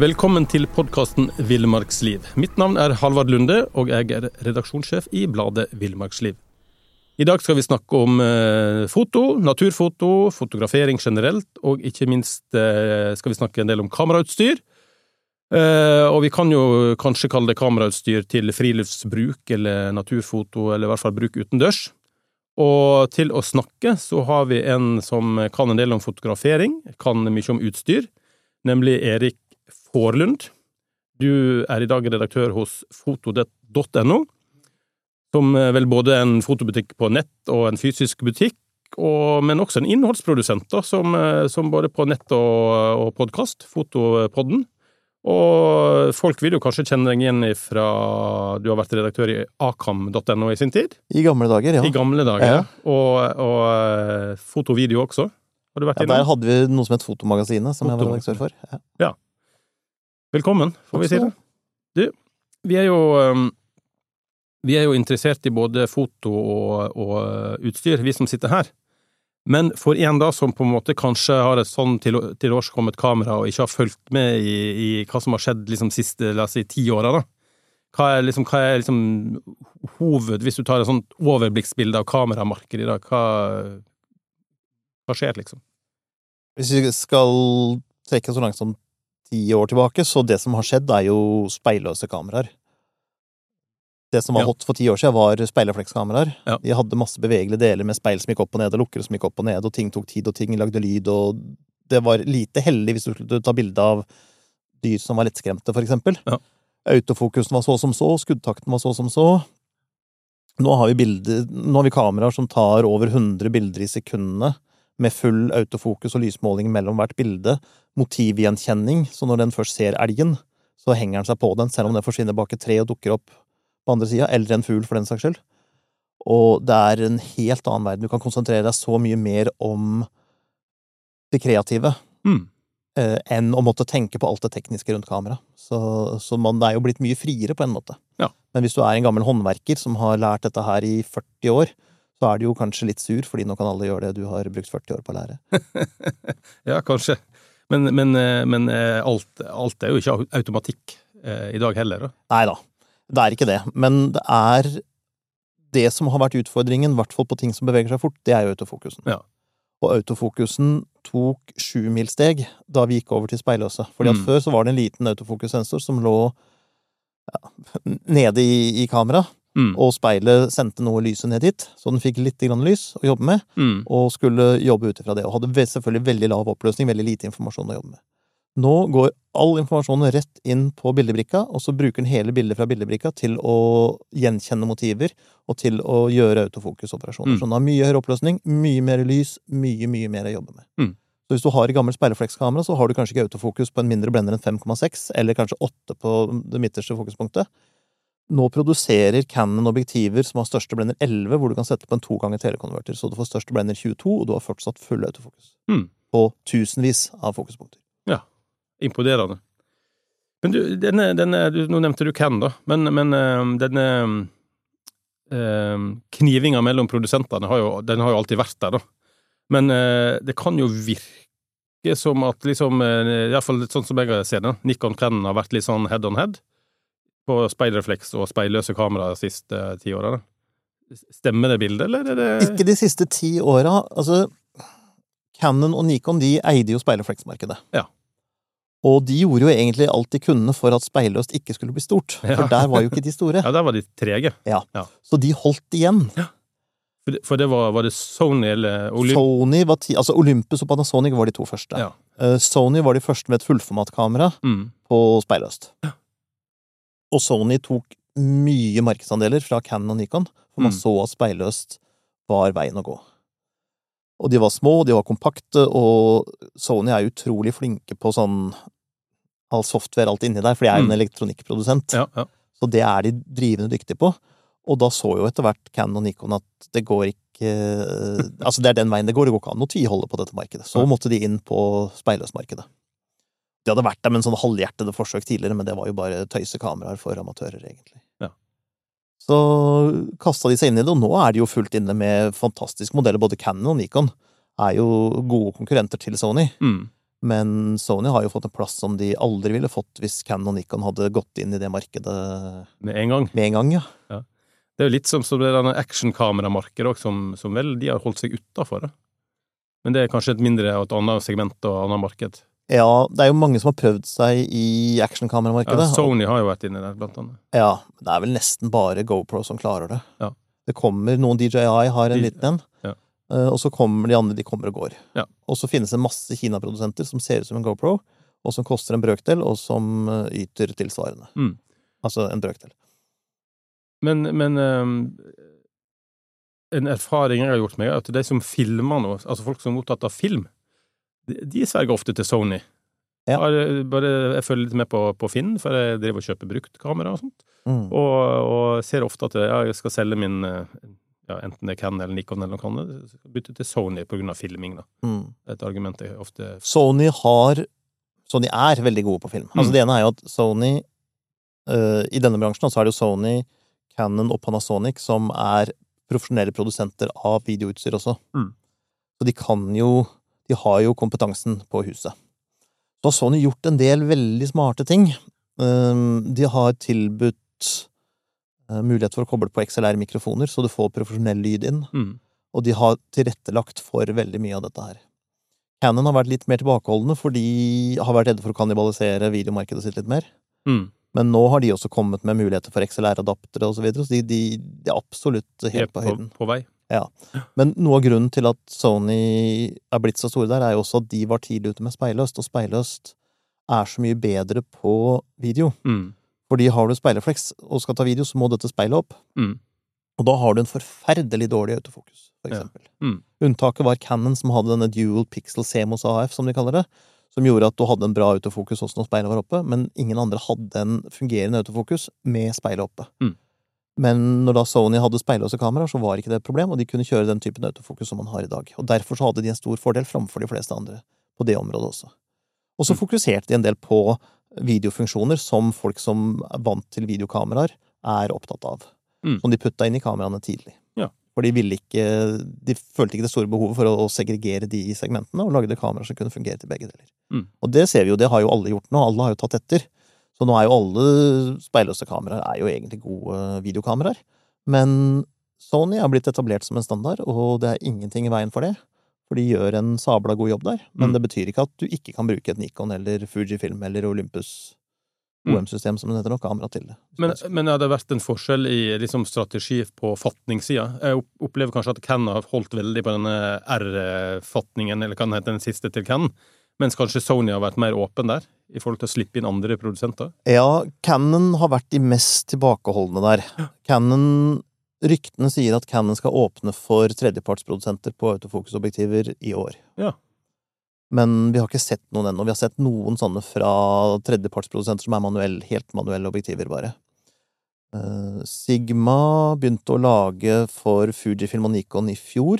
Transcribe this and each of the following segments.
Velkommen til podkasten Villmarksliv. Mitt navn er Halvard Lunde, og jeg er redaksjonssjef i bladet Villmarksliv. I dag skal vi snakke om eh, foto, naturfoto, fotografering generelt, og ikke minst eh, skal vi snakke en del om kamerautstyr. Eh, og vi kan jo kanskje kalle det kamerautstyr til friluftsbruk eller naturfoto, eller i hvert fall bruk utendørs. Og til å snakke så har vi en som kan en del om fotografering, kan mye om utstyr, nemlig Erik Forlund. Du er i dag redaktør hos foto.no, som er vel både en fotobutikk på nett og en fysisk butikk, og, men også en innholdsprodusent, da, som, som både på nett og, og podkast, Fotopodden. Og folk vil jo kanskje kjenne deg igjen fra du har vært redaktør i akam.no i sin tid? I gamle dager, ja. I gamle dager, ja. Og, og eh, fotovideo også. Har du vært ja, innom? Der hadde vi noe som het Fotomagasinet, som jeg var redaktør for. Ja. ja. Velkommen, får vi si det. Du, vi er jo um, vi er jo interessert i både foto og, og uh, utstyr, vi som sitter her. Men for en da som på en måte kanskje har et sånn til, tilårskommet kamera og ikke har fulgt med i, i, hva som har skjedd liksom siste, la oss si, ti åra, da. Hva er liksom, hva er liksom hoved, hvis du tar et sånt overblikksbilde av kameramarkedet i dag, hva, hva skjer, liksom? Hvis vi skal trekke så langt som ti år tilbake, så det som har skjedd, er jo speilløse kameraer. Det som var Ja. hot for ti år siden, var speilreflekskameraer. Ja. De hadde masse bevegelige deler med speil som gikk opp og ned, og lukkere som gikk opp og ned, og ting tok tid, og ting lagde lyd, og det var lite heldig hvis du skulle ta bilde av dyr som var lettskremte, for eksempel. Ja. Autofokusen var så som så, skuddtakten var så som så. Nå har vi bilder, nå har vi kameraer som tar over 100 bilder i sekundene, med full autofokus og lysmåling mellom hvert bilde. Motivgjenkjenning, så når den først ser elgen, så henger den seg på den, selv om den forsvinner bak et tre og dukker opp på andre sida, eller en fugl for den saks skyld. Og det er en helt annen verden. Du kan konsentrere deg så mye mer om det kreative Mm. eh, enn å måtte tenke på alt det tekniske rundt kamera. Så, så man er jo blitt mye friere på en måte. Ja. Men hvis du er en gammel håndverker som har lært dette her i 40 år, så er du jo kanskje litt sur, fordi nå kan alle gjøre det du har brukt 40 år på å lære. Ja, kanskje. Men, men, eh, men eh, alt, alt er jo ikke automatikk eh, i dag heller, da. Nei da, det er ikke det. Men det er det som har vært utfordringen, i hvert fall på ting som beveger seg fort, det er jo autofokusen. Ja. Og autofokusen tok sjumilssteg da vi gikk over til speilløse. Fordi at Mm. før så var det en liten autofokussensor som lå ja, nede i, i kamera, Mm. og speilet sendte noe lyset ned dit, så den fikk litt grann lys å jobbe med, Mm. og skulle jobbe ut ifra det. Og hadde selvfølgelig veldig lav oppløsning, veldig lite informasjon å jobbe med. Nå går all informasjonen rett inn på bildebrikka, og så bruker den hele bildet fra bildebrikka til å gjenkjenne motiver, og til å gjøre autofokusoperasjoner. Mm. Så den har mye høyere oppløsning, mye mer lys, mye, mye mer å jobbe med. Mm. Så hvis du har et gammelt speilreflekskamera, så har du kanskje ikke autofokus på en mindre blender enn 5,6, eller kanskje 8 på det midterste fokuspunktet. Nå produserer Canon objektiver som har største blender 11, hvor du kan sette på en to ganger telekonverter, så du får største blender 22, og du har fortsatt full autofokus. Mm. På tusenvis av fokuspunkter. Ja. Imponerende. Men du, denne, denne du, Nå nevnte du Ken, da, men, men eh, denne eh, knivinga mellom produsentene har jo, den har jo alltid vært der, da. Men eh, det kan jo virke som at liksom, eh, iallfall sånn som jeg ser det, Nikon Canon har vært litt sånn head on head på speilrefleks og speilløse kamera de siste eh, ti åra. Stemmer det bildet, eller er det Ikke de siste ti åra. Altså, Canon og Nikon de eide jo speilrefleksmarkedet. Ja. Og de gjorde jo egentlig alt de kunne for at speilløst ikke skulle bli stort. Ja. For der var jo ikke de store. Ja, der var de trege. Ja. Så de holdt igjen. For det, for det var, var det Sony eller Olymp... Sony var ti, altså Olympus og Panasonic var de to første. Ja. Uh, Sony var de første med et fullformatkamera Mm. på speilløst. Og Sony tok mye markedsandeler fra Canon og Nikon, for man Mm. så at speilløst var veien å gå. Og de var små, de var kompakte, og Sony er utrolig flinke på sånn all software, alt inni der, for de er jo en Mm. elektronikkprodusent. Ja, ja. Så det er de drivende dyktige på. Og da så jo etter hvert Canon og Nikon at det går ikke Altså, det er den veien det går. Det går ikke an å tviholde på dette markedet. Så måtte de inn på speilløsmarkedet. De hadde vært der med en sånn halvhjertede forsøk tidligere, men det var jo bare tøysekameraer for amatører, egentlig. Ja. Så kasta de seg inn i det, og nå er de jo fullt inne med fantastiske modeller. Både Canon og Nikon er jo gode konkurrenter til Sony. Mm. Men Sony har jo fått en plass som de aldri ville fått hvis Canon og Nikon hadde gått inn i det markedet Med en gang. med en gang, ja. Det er jo litt som, som det actionkameramarkedet òg, som, som vel de har holdt seg utafor. Men det er kanskje et mindre og et annet segment og annet marked. Ja, det er jo mange som har prøvd seg i Ja, actionkameramarkedet. Sony har jo vært inne der, blant annet. Ja, det er vel nesten bare GoPro som klarer det. Ja. Det kommer noen DJI har en liten en, ja. eh, og så kommer de andre, de kommer og går. Ja. Og så finnes det masse Kina-produsenter som ser ut som en GoPro, og som koster en brøkdel, og som eh, yter tilsvarende. Mm. Altså en brøkdel. Men, men um, en erfaring jeg har gjort meg, er at de som filmer nå, altså folk som er opptatt av film, de, sverger ofte til Sony. Ja. Har, bare, jeg følger litt med på, på Finn, for jeg driver og kjøper bruktkamera og sånt. Mm. Og, og ser ofte at jeg skal selge min ja, enten det er Canon eller Nikon eller noe annet, bytte til Sony av filming. da. Mm. Et argument jeg ofte Sony har Sony er veldig gode på film. Altså Mm. Det ene er jo at Sony uh, I denne bransjen så er det jo Sony, Canon og Panasonic som er profesjonelle produsenter av videoutstyr også. Mm. Så de kan jo De har jo kompetansen på huset. Så har Sony gjort en del veldig smarte ting. Um, de har tilbudt eh, mulighet for å koble på XLR-mikrofoner, så du får profesjonell lyd inn mm. og de har tilrettelagt for veldig mye av dette her. Canon har vært litt mer tilbakeholdne, for de har vært redde for å kannibalisere videomarkedet sitt litt mer. Mm. Men nå har de også kommet med muligheter for XLR-adaptere og så videre, så de, de, de er absolutt helt på på, høyden. på vei. Men noe av grunnen til at Sony er blitt så store der, er jo også at de var tidlig ute med speilløst, og speilløst er så mye bedre på video. Mm. Fordi har du speilrefleks og skal ta video, så må dette speilet opp. Mm. Og da har du en forferdelig dårlig autofokus, for Ja. eksempel. Mm. Unntaket var Canon, som hadde denne dual pixel CMOS AF, som de kaller det, som gjorde at du hadde en bra autofokus også når speilet var oppe, men ingen andre hadde en fungerende autofokus med speilet oppe. Mm. Men når da Sony hadde speilløse kameraer, så var ikke det et problem, og de kunne kjøre den typen autofokus som man har i dag. Og derfor så hadde de en stor fordel framfor de fleste andre på det området også. Og så Mm. fokuserte de en del på videofunksjoner som folk som er vant til videokameraer, er opptatt av. Mm. Som de putta inn i kameraene tidlig. Ja. For de ville ikke De følte ikke det store behovet for å, å segregere de segmentene, og lagde kameraer som kunne fungere til begge deler. Mm. Og det ser vi jo, det har jo alle gjort nå. Alle har jo tatt etter. Så nå er jo alle speilløse kameraer er jo egentlig gode videokameraer. Men Sony er blitt etablert som en standard, og det er ingenting i veien for det. For de gjør en sabla god jobb der. Men Mm. det betyr ikke at du ikke kan bruke et Nikon eller Fujifilm eller Olympus Mm. OM-system, som det heter, og kamera til det. Men, men har det vært en forskjell i liksom, strategi på fatningssida? Jeg opplever kanskje at Ken har holdt veldig på denne R-fatningen, eller hva den heter, den siste til Ken, mens kanskje Sony har vært mer åpen der, i forhold til å slippe inn andre produsenter? Ja, Canon har vært de mest tilbakeholdne der. Canon Ryktene sier at Canon skal åpne for tredjepartsprodusenter på autofokusobjektiver i år. Ja. Men vi har ikke sett noen ennå. Vi har sett noen sånne fra tredjepartsprodusenter som er manuell, helt manuelle objektiver, bare. Eh, Sigma begynte å lage for Fujifilm og Nikon i fjor.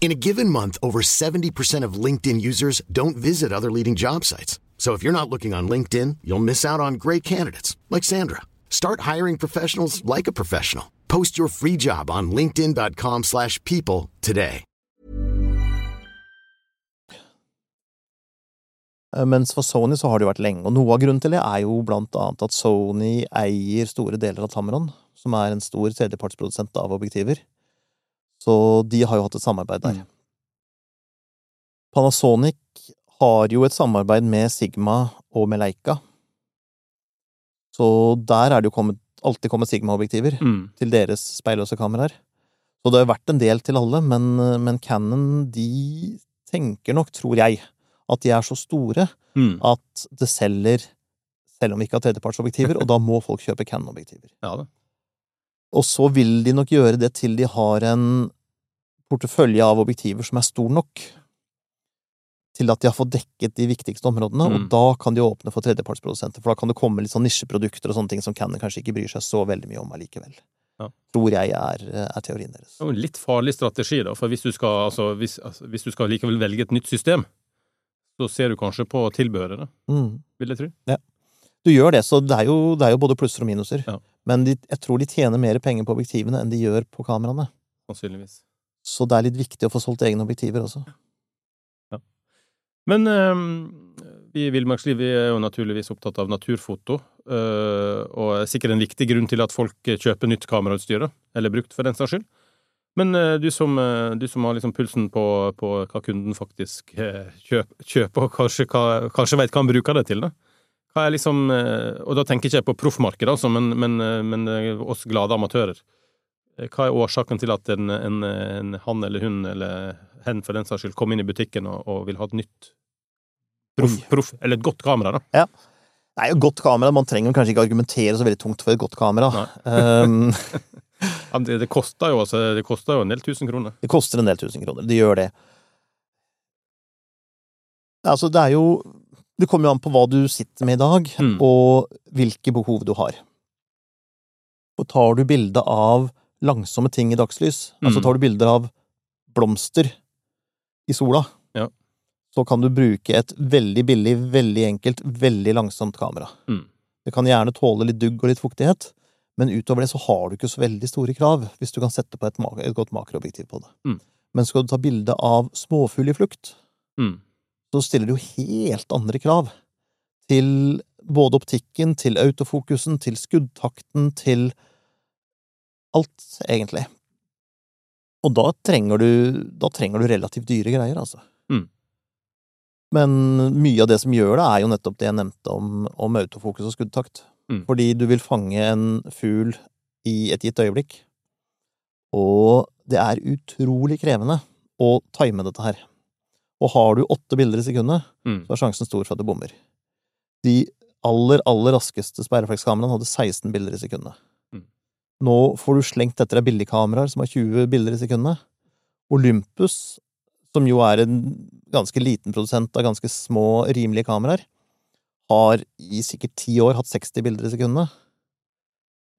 In a given month, over 70% of LinkedIn users don't visit other leading job sites. So if you're not looking on LinkedIn, you'll miss out on great candidates like Sandra. Start hiring professionals like a professional. Post your free job on linkedin.com/people today. Eh, Mens for Sony så har det vært lenge, og noe av grunnen til det er jo blant annet at Sony eier store deler av Tamron, som er en stor tredjepartsprodusent av objektiver. Så de har jo hatt et samarbeid der. Mm. Panasonic har jo et samarbeid med Sigma og med Leica. Så der er det jo kommet, alltid kommet Sigma-objektiver Mm. til deres speilløse kameraer. Så det har jo vært en del til alle, men, men Canon de tenker nok, tror jeg, at de er så store Mm. at det selger selv om vi ikke har tredjepartsobjektiver, og da må folk kjøpe Canon-objektiver. Ja. Og så vil de nok gjøre det til de har en portefølje av objektiver som er stor nok til at de har fått dekket de viktigste områdene, og Mm. da kan de åpne for tredjepartsprodusenter. For da kan det komme litt sånn nisjeprodukter og sånne ting som Cannon kanskje ikke bryr seg så veldig mye om allikevel. Ja. Tror jeg er, er teorien deres. Det er en litt farlig strategi, da, for hvis du skal, altså, hvis, altså, hvis du skal likevel velge et nytt system, så ser du kanskje på tilbehøret, da, Mm. vil jeg tro. Ja. Du gjør det, så det er jo, det er jo både plusser og minuser. Ja. Men de, jeg tror de tjener mer penger på objektivene enn de gjør på kameraene. Sannsynligvis. Så det er litt viktig å få solgt egne objektiver også. Men eh, vi i Villmarksliv vi er jo naturligvis opptatt av naturfoto, eh, og er sikkert en viktig grunn til at folk kjøper nytt kamerautstyr, eller brukt for den saks skyld. Men eh, du, som, eh, du som har liksom pulsen på, på hva kunden faktisk eh, kjøp, kjøper, og kanskje, kanskje vet hva han bruker det til, da. Hva er liksom, og da tenker jeg ikke på proffmarkedet, altså, men, men, men oss glade amatører. Eh, Hva er årsaken til at en, en, en han eller hun, eller hen for den saks skyld, kom inn i butikken og, og vil ha et nytt proff, prof, eller et godt kamera, da? Er jo godt kamera, man trenger kanskje ikke argumentere så veldig tungt for et godt kamera. Um, Det, det koster jo, altså, det koster jo en del tusen kroner. det koster en del tusen kroner, det gjør det. Altså, det er jo Det kommer jo an på hva du sitter med i dag, Mm. og hvilke behov du har. Og tar du bilde av langsomme ting i dagslys, altså Mm. tar du bilder av blomster i sola, Ja. så kan du bruke et veldig billig, veldig enkelt, veldig langsomt kamera. Mm. Det kan gjerne tåle litt dugg og litt fuktighet, men utover det så har du ikke så veldig store krav hvis du kan sette på et, et godt makroobjektiv på det. Mm. Men skal du ta bilde av småfugl i flukt, Mm. så stiller du jo helt andre krav til både optikken, til autofokusen, til skuddtakten, til alt, egentlig. Og da trenger du, da trenger du relativt dyre greier, altså. Mm. Men mye av det som gjør det, er jo nettopp det jeg nevnte om, om autofokus og skuddtakt. Mm. Fordi du vil fange en fugl i et gitt øyeblikk. Og det er utrolig krevende å time dette her. Og har du åtte bilder i sekundet, Mm. så er sjansen stor for at du bommer. De aller, aller raskeste sperreflekskameraene hadde 16 bilder i sekundet. Nå får du slengt etter deg billigkameraer som har 20 bilder i sekundet. Olympus, som jo er en ganske liten produsent av ganske små, rimelige kameraer, har i sikkert ti år hatt 60 bilder i sekundet.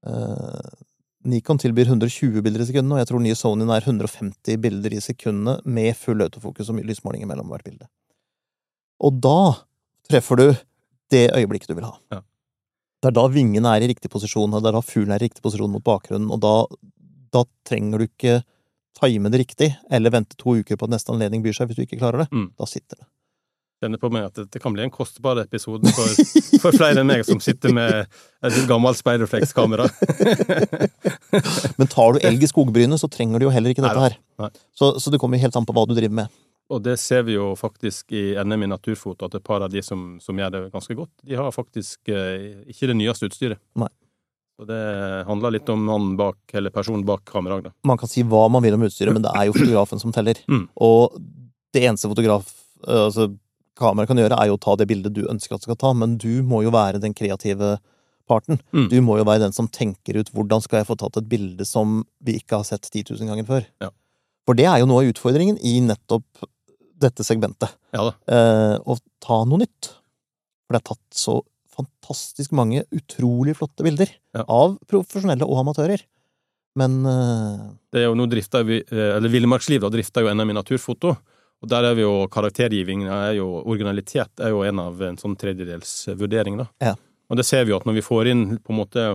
Eh, Nikon tilbyr 120 bilder i sekundet, og jeg tror nye Sonyen er 150 bilder i sekundet med full autofokus og lysmåling mellom hvert bilde. Og da treffer du det øyeblikket du vil ha. Ja. Det er da vingene er i riktig posisjon, og det er da fuglen er i riktig posisjon mot bakgrunnen, og da, da trenger du ikke time det riktig, eller vente to uker på at neste anledning byr seg hvis du ikke klarer det. Mm. Da sitter det. Kjenner på meg at det, kan bli en kostbar episode for, for flere enn meg som sitter med et gammelt speilreflekskamera. Men tar du elg i skogbrynet, så trenger du jo heller ikke dette her. Nei. Så, så det kommer helt an på hva du driver med. Og det ser vi jo faktisk i NM i naturfoto, at et par av de som, som gjør det ganske godt, de har faktisk eh, ikke det nyeste utstyret. Nei. Så det handler litt om mannen bak, eller personen bak kameraet. Man kan si hva man vil om utstyret, men det er jo fotografen som teller. Mm. Og det eneste fotograf, eh, altså kameraet kan gjøre, er jo å ta det bildet du ønsker at det skal ta, men du må jo være den kreative parten. Mm. Du må jo være den som tenker ut hvordan skal jeg få tatt et bilde som vi ikke har sett 10 000 ganger før. Ja. For det er jo noe av utfordringen i nettopp dette segmentet. Ja da. Eh, og ta noe nytt. For det er tatt så fantastisk mange utrolig flotte bilder Ja. av profesjonelle og amatører. Men eh, Det er jo, nå drifter vi, eh, eller Villmarksliv da, drifter jo NM i naturfoto, og der er vi jo karaktergiving, er jo originalitet er jo en av en sånn tredjedelsvurdering, da. Ja. Og det ser vi jo at når vi får inn på en måte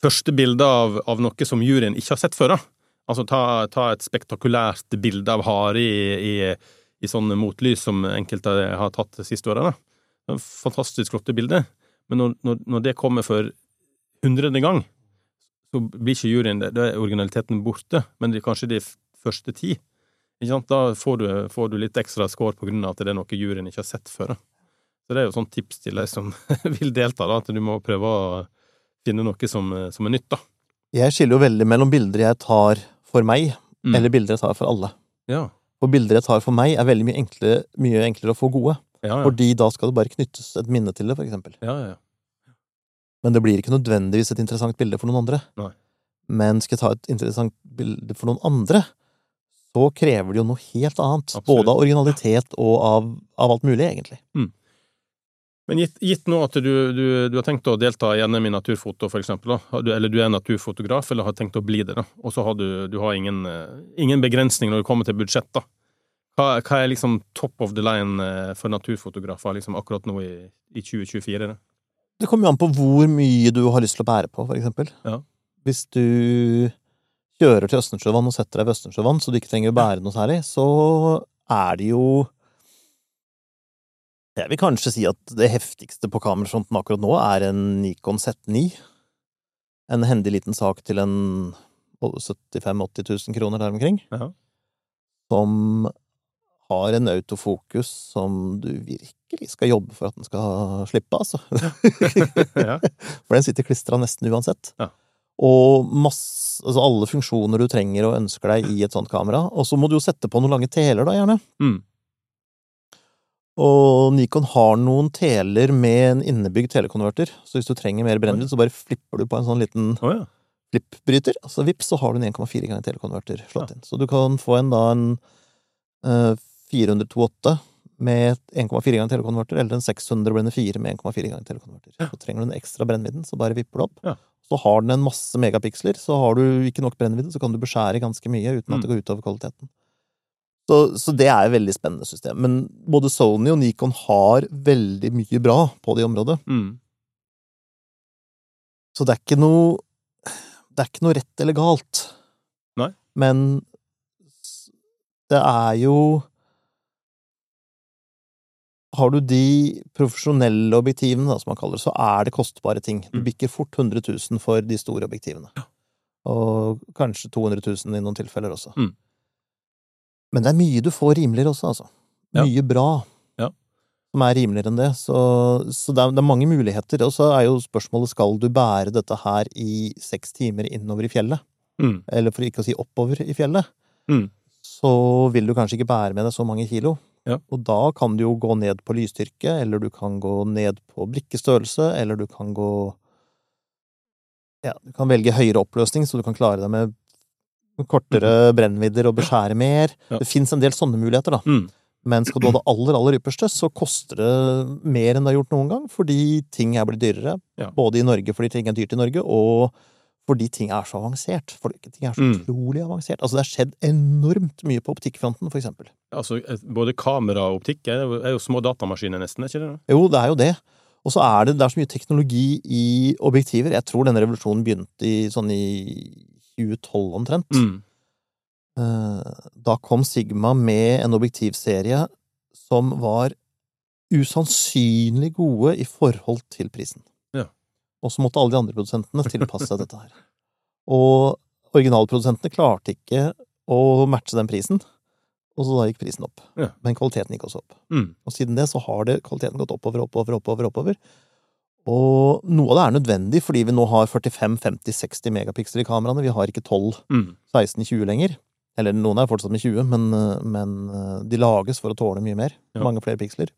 første bilde av, av noe som juryen ikke har sett før, da. Altså ta, ta et spektakulært bilde av hare i, i, i sånn motlys som enkelte har tatt de siste årene. Fantastisk flotte bilder. Men når, når, når det kommer for hundrede gang, så blir ikke juryen det. Da er originaliteten borte, men det er kanskje de første ti. Da får du, får du litt ekstra score på grunn av at det er noe juryen ikke har sett før. da. Så det er jo sånn tips til deg som vil delta, da, at du må prøve å finne noe som, som er nytt, da. jeg skiller jo veldig mellom bilder jeg tar for meg, Mm. eller bilder jeg tar for alle. Ja. For bilder jeg tar for meg, er veldig mye enklere, mye enklere å få gode. Ja, ja. Fordi da skal det bare knyttes et minne til det, for eksempel. ja, ja, ja. Men det blir ikke nødvendigvis et interessant bilde for noen andre. Nei. Men skal jeg ta et interessant bilde for noen andre, så krever det jo noe helt annet. Absolutt. Både av originalitet og av, av alt mulig, egentlig. Men gitt, gitt nå at du, du, du har tenkt å delta i NM i naturfoto, for eksempel, da, eller du er naturfotograf, eller har tenkt å bli det, da, og så har du, du har ingen, eh, ingen begrensning når det kommer til budsjett, da. Hva, hva er liksom top of the line eh, for naturfotografer liksom akkurat nå i, i 2024? Da? Det kommer jo an på hvor mye du har lyst til å bære på, for eksempel. Ja. Hvis du kjører til Østensjøvann og setter deg ved Østensjøvann, så du ikke trenger å bære noe særlig, så er det jo Jeg vil kanskje si at det heftigste på kamerafronten akkurat nå er en Nikon Z9. En hendig liten sak til en 75 000-80 000 kroner der omkring. Ja. Som har en autofokus som du virkelig skal jobbe for at den skal slippe, altså. ja. For den sitter klistra nesten uansett. Ja. Og masse, altså alle funksjoner du trenger og ønsker deg i et sånt kamera. Og så må du jo sette på noen lange teler, da, gjerne. Mm. Og Nikon har noen teler med en innebygd telekonverter. Så hvis du trenger mer brennvidd, så bare flipper du på en sånn liten oh, ja. flippbryter. Altså vips, så har du en 1,4 ganger telekonverter slått Ja. inn. Så du kan få en da en uh, 400-28 med 1,4 ganger telekonverter, eller en 600 blende 4 med 1,4 ganger telekonverter. Så trenger du den ekstra brennvidden, så bare vipper du opp. Ja. Så har den en masse megapiksler, så har du ikke nok brennvidde, så kan du beskjære ganske mye uten Mm. at det går utover kvaliteten. Så, så det er et veldig spennende system. Men både Sony og Nikon har veldig mye bra på det området. Mm. Så det er ikke noe Det er ikke noe rett eller galt. Nei. Men det er jo Har du de profesjonelle objektivene, da, som man kaller det, så er det kostbare ting. Du Mm. bikker fort 100 000 for de store objektivene. Og kanskje 200 000 i noen tilfeller også. Mm. Men det er mye du får rimeligere også, altså. Ja. Mye bra Ja. som er rimeligere enn det. Så, så det, er, det er mange muligheter. Og så er jo spørsmålet skal du bære dette her i seks timer innover i fjellet, Mm. eller for ikke å si oppover i fjellet, Mm. så vil du kanskje ikke bære med deg så mange kilo. Ja. Og da kan du jo gå ned på lysstyrke, eller du kan gå ned på brikkestørrelse, eller du kan gå Ja, du kan velge høyere oppløsning, så du kan klare deg med kortere brennvidder og beskjære mer. Det fins en del sånne muligheter, da. Mm. Men skal du ha det aller, aller ypperste, så koster det mer enn det har gjort noen gang, fordi ting er blitt dyrere. Ja. Både i Norge fordi ting er dyrt i Norge, og fordi ting er så avansert. Fordi ting er så Mm. utrolig avansert. Altså, det har skjedd enormt mye på optikkfronten, for eksempel. Altså, både kamera og optikk er jo små datamaskiner, nesten, er ikke det? Jo, det er jo det. Og så er det, det er så mye teknologi i objektiver. Jeg tror denne revolusjonen begynte i sånn i 2012 omtrent. Mm. Eh, Da kom Sigma med en objektivserie som var usannsynlig gode i forhold til prisen. Ja. Og så måtte alle de andre produsentene tilpasse seg dette her. Og originalprodusentene klarte ikke å matche den prisen, og så da gikk prisen opp. Ja. Men kvaliteten gikk også opp. Mm. Og siden det så har det kvaliteten gått oppover, oppover, oppover, oppover. Og noe av det er nødvendig fordi vi nå har 45-50-60 megapiksler i kameraene. Vi har ikke 12 Mm. 16-20 lenger. Eller noen er fortsatt med 20, men, men eh, de lages for å tåle mye mer. Ja. Mange flere piksler.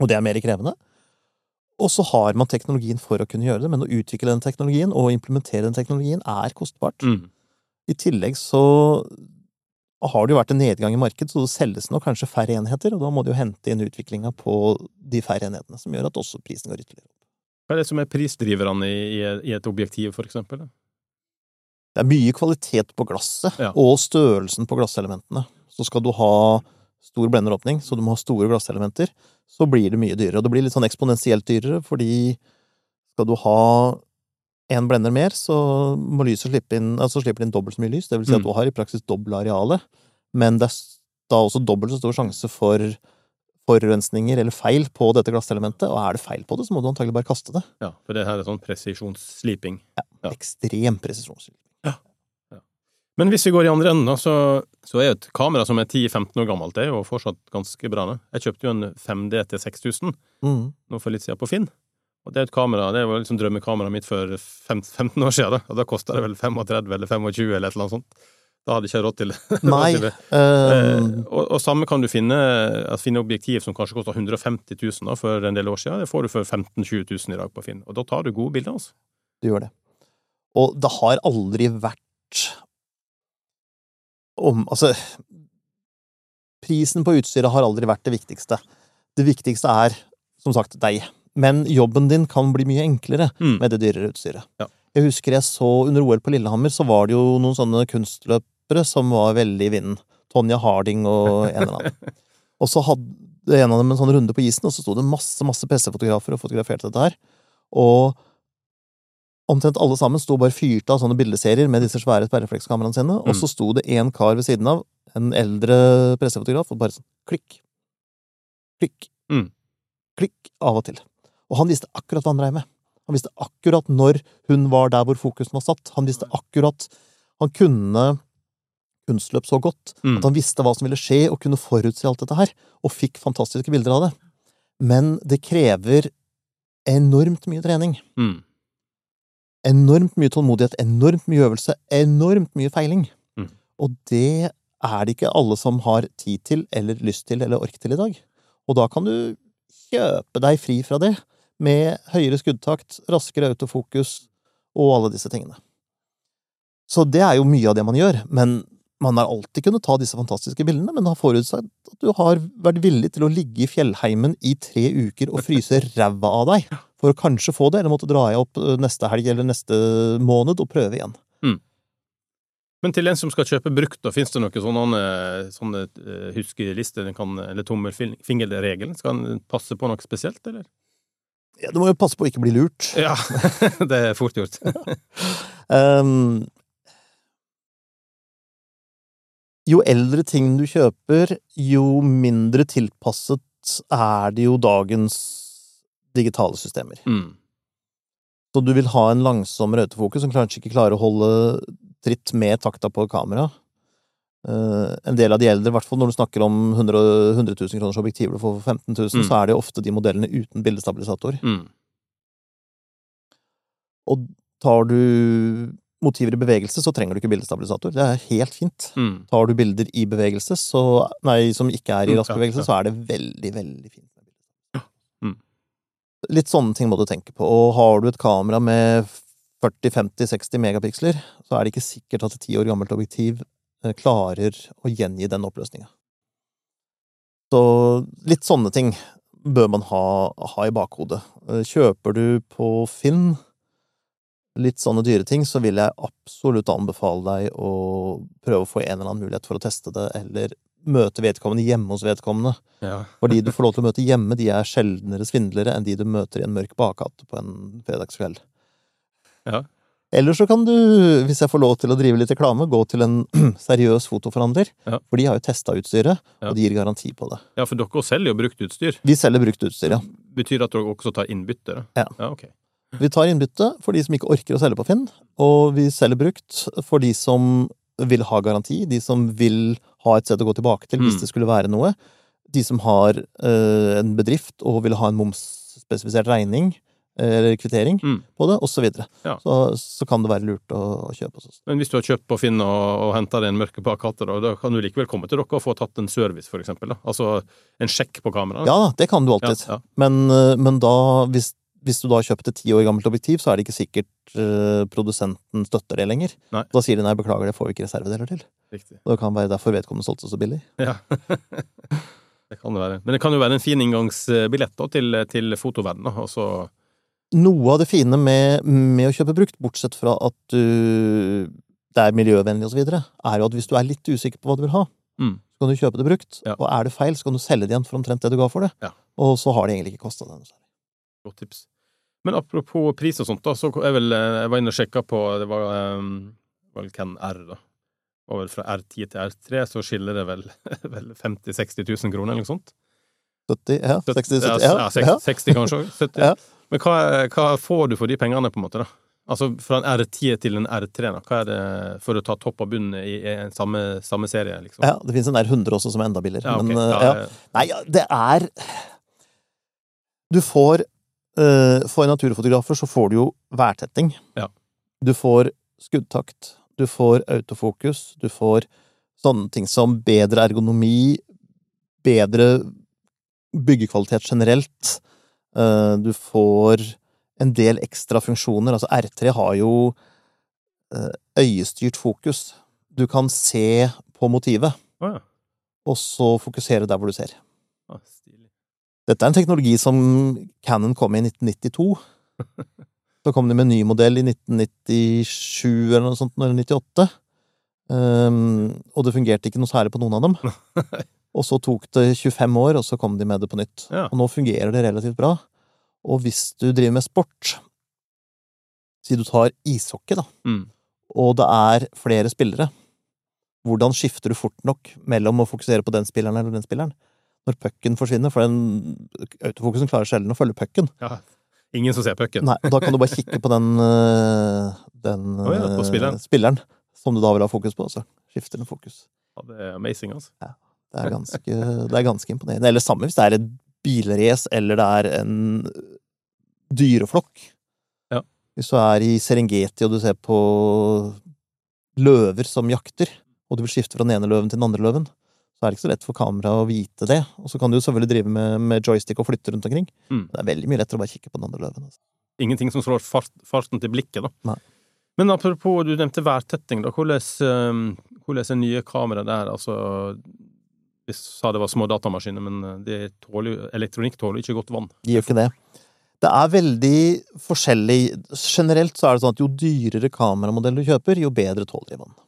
Og det er mer krevende. Og så har man teknologien for å kunne gjøre det, men å utvikle den teknologien og implementere den teknologien er kostbart. Mm. I tillegg så har det jo vært en nedgang i markedet, så det selges nå kanskje færre enheter, og da må de jo hente inn utviklinga på de færre enhetene, som gjør at også prisen går ytterligere. Hva er det som er prisdriverne i, i, et objektiv, for eksempel? Det er mye kvalitet på glasset, Ja. og størrelsen på glasselementene. Så skal du ha stor blenderåpning, så du må ha store glasselementer, så blir det mye dyrere. Og det blir litt sånn eksponentielt dyrere, fordi skal du ha en blender mer, så må lyset slippe inn altså slipper inn dobbelt så mye lys. Det vil si at Mm. du har i praksis doble arealet, men det er da også dobbelt så stor sjanse for forurensninger eller feil på dette glasselementet, og er det feil på det, så må du antagelig bare kaste det. Ja, for det her er sånn presisjonssliping. Ja. Ekstrem presisjon. Men hvis vi går i andre enden, da, så, så er jo et kamera som er 10-15 år gammelt, det er jo fortsatt ganske bra. da. Jeg kjøpte jo en 5D til 6000 Mm. nå for litt siden på Finn. Og det er et kamera, det var liksom drømmekameraet mitt for 15 år siden, da. Og da kosta det vel 35 eller 25 eller et eller annet sånt. Da hadde jeg ikke råd til det. Nei. Eh, og, og samme kan du finne, altså, finne objektiv som kanskje kosta 150 000 da, for en del år siden. Det får du for 15 000-20 000 i dag på Finn. Og da tar du gode bilder, altså. Du gjør det. Og det har aldri vært om Altså, prisen på utstyret har aldri vært det viktigste. Det viktigste er, som sagt, deg. Men jobben din kan bli mye enklere Mm. med det dyrere utstyret. Ja. Jeg husker jeg så under OL på Lillehammer, så var det jo noen sånne kunstløpere som var veldig i vinden. Tonja Harding og en eller annen. Og så hadde en av dem en sånn runde på isen, og så sto det masse masse pressefotografer og fotograferte dette her. Og omtrent alle sammen sto bare fyrte av sånne bildeserier med disse svære sperreflekskameraene sine, og Mm. så sto det en kar ved siden av, en eldre pressefotograf, og bare sånn klikk, klikk, Mm. klikk av og til. Og han visste akkurat hva han dreiv med. Han visste akkurat når hun var der hvor fokusen var satt. Han visste akkurat Han kunne kunstløp så godt Mm. at han visste hva som ville skje, og kunne forutse alt dette her, og fikk fantastiske bilder av det. Men det krever enormt mye trening. Mm. Enormt mye tålmodighet, enormt mye øvelse, enormt mye feiling. Mm. Og det er det ikke alle som har tid til, eller lyst til, eller ork til i dag. Og da kan du kjøpe deg fri fra det, med høyere skuddtakt, raskere autofokus og alle disse tingene. Så det er jo mye av det man gjør, men man har alltid kunnet ta disse fantastiske bildene, men har forutsatt at du har vært villig til å ligge i fjellheimen i tre uker og fryse ræva av deg for å kanskje få det, eller måtte dra opp eh, neste helg eller neste måned og prøve igjen. Men til en som skal kjøpe brukt, da, finnes det noen sånne, sånne eh, huskelister kan, eller tommelfingerregelen? Skal en passe på noe spesielt, eller? Ja, du må jo passe på å ikke bli lurt. Ja, det er fort gjort. Ehm, jo eldre ting du kjøper, jo mindre tilpasset er det jo dagens digitale systemer. Mm. Så du vil ha en langsom autofokus som kanskje ikke klarer å holde tritt med takta på kamera. Uh, en del av de eldre, i hvert fall når du snakker om 100, 100 000 kroners objektiver du får for 15 000, Mm. så er det jo ofte de modellene uten bildestabilisator. Mm. Og tar du motiver i bevegelse, så trenger du ikke bildestabilisator. Det er helt fint. Mm. Tar du bilder i bevegelse, så, nei, som ikke er i Mm, rask bevegelse, så er det veldig, veldig fint. Ja. Mm. Litt sånne ting må du tenke på. Og har du et kamera med 40-50-60 megapiksler, så er det ikke sikkert at et ti år gammelt objektiv eh, klarer å gjengi den oppløsninga. Så litt sånne ting bør man ha, ha i bakhodet. Eh, Kjøper du på Finn litt sånne dyre ting, så vil jeg absolutt anbefale deg å prøve å få en eller annen mulighet for å teste det, eller møte vedkommende hjemme hos vedkommende. Ja. For de du får lov til å møte hjemme, de er sjeldnere svindlere enn de du møter i en mørk bakgate på en fredagskveld. Ja. Eller så kan du, hvis jeg får lov til å drive litt reklame, gå til en seriøs fotoforhandler. Ja. For de har jo testa utstyret, Ja. og de gir garanti på det. ja, for dere selger jo brukt utstyr. Vi selger brukt utstyr, ja. Betyr det at dere også tar innbytte? Ja. ja ok. Vi tar innbytte for de som ikke orker å selge på Finn, og vi selger brukt for de som vil ha garanti, de som vil ha et sted å gå tilbake til hvis Mm. det skulle være noe, de som har eh, en bedrift og vil ha en momsspesifisert regning eh, eller kvittering Mm. på det, osv. Så, Ja. så så kan det være lurt å, å kjøpe hos oss. Men hvis du har kjøpt på Finn og, og henta deg en mørke bakgate, da, da kan du likevel komme til dere og få tatt en service, for eksempel? Da. Altså en sjekk på kameraet? Ja da, det kan du alltid. Ja, ja. Men, eh, men da, hvis, hvis du da har kjøpt et ti år gammelt objektiv, så er det ikke sikkert uh, produsenten støtter det lenger. Nei. Da sier de nei, beklager, det får vi ikke reservedeler til. Riktig. Det kan være derfor vedkommende solgte så billig. Ja. det kan det være. Men det kan jo være en fin inngangsbillett da, til, til fotoverdenen. da, Noe av det fine med, med å kjøpe brukt, bortsett fra at du, det er miljøvennlig osv., er jo at hvis du er litt usikker på hva du vil ha, Mm. så kan du kjøpe det brukt. Ja. Og er det feil, så kan du selge det igjen for omtrent det du ga for det. Ja. Og så har det egentlig ikke kosta deg noe særlig. Godt tips. Men apropos pris og sånt, da, så jeg, vel, eh, jeg var inne og sjekka på Det var um, vel Ken R, da. Og fra R10 til R3 så skiller det vel, vel 50 000-60 000 kroner, eller noe sånt? 70, ja. 60, 70, ja, ja. ja, 60, 60 kanskje òg? 70? Ja. Men hva, hva får du for de pengene, på en måte? da? Altså fra en R10 til en R3, da. Hva er det for å ta topp og bunn i, en samme, samme serie, liksom? ja. Det finnes en R100 også som er enda billigere. Ja, okay. Men, eh, ja. er- Nei, det er Du får eh, For naturfotografer så får du jo værtetting. Ja. Du får skuddtakt. Du får autofokus. Du får sånne ting som bedre ergonomi, bedre byggekvalitet generelt. Eh, du får en del ekstra funksjoner. Altså R3 har jo eh, øyestyrt fokus. Du kan se på motivet, oh, ja. og så fokusere der hvor du ser. Dette er en teknologi som Canon kom med i 1992. Så kom de med en ny modell i 1997 eller noe sånt, eller 98. Um, og det fungerte ikke noe særlig på noen av dem. Og så tok det 25 år, og så kom de med det på nytt. Ja. Og nå fungerer det relativt bra. Og hvis du driver med sport, si du tar ishockey, da, Mm. og det er flere spillere, hvordan skifter du fort nok mellom å fokusere på den spilleren eller den spilleren? Når pucken forsvinner, for den autofokusen klarer sjelden å følge pucken. ja. Ingen som ser pucken. Nei, og da kan du bare kikke på den, øh, den oh, ja, på spilleren. spilleren som du da vil ha fokus på, så skifter den fokus. Ja, det er amazing, altså. Det er ganske, det er ganske imponerende. Eller samme hvis det er et bilrace, eller det er en dyreflokk. Ja. Hvis du er i Serengeti, og du ser på løver som jakter, og du vil skifte fra den ene løven til den andre løven, så er det ikke så lett for kameraet å vite det. Og så kan du selvfølgelig drive med, med joystick og flytte rundt omkring. Mm. Det er veldig mye lettere å bare kikke på den andre løven. Altså. Ingenting som slår fart, farten til blikket, da. Nei. Men apropos, du nevnte værtetting, da. Hvordan, eh, hvordan er nye kamera der? Altså, vi sa det var små datamaskiner, men eh, tåler, elektronikk tåler ikke godt vann. De gjør ikke det. Det er veldig forskjellig. Generelt så er det sånn at jo dyrere kameramodell du kjøper, jo bedre tåler de vann.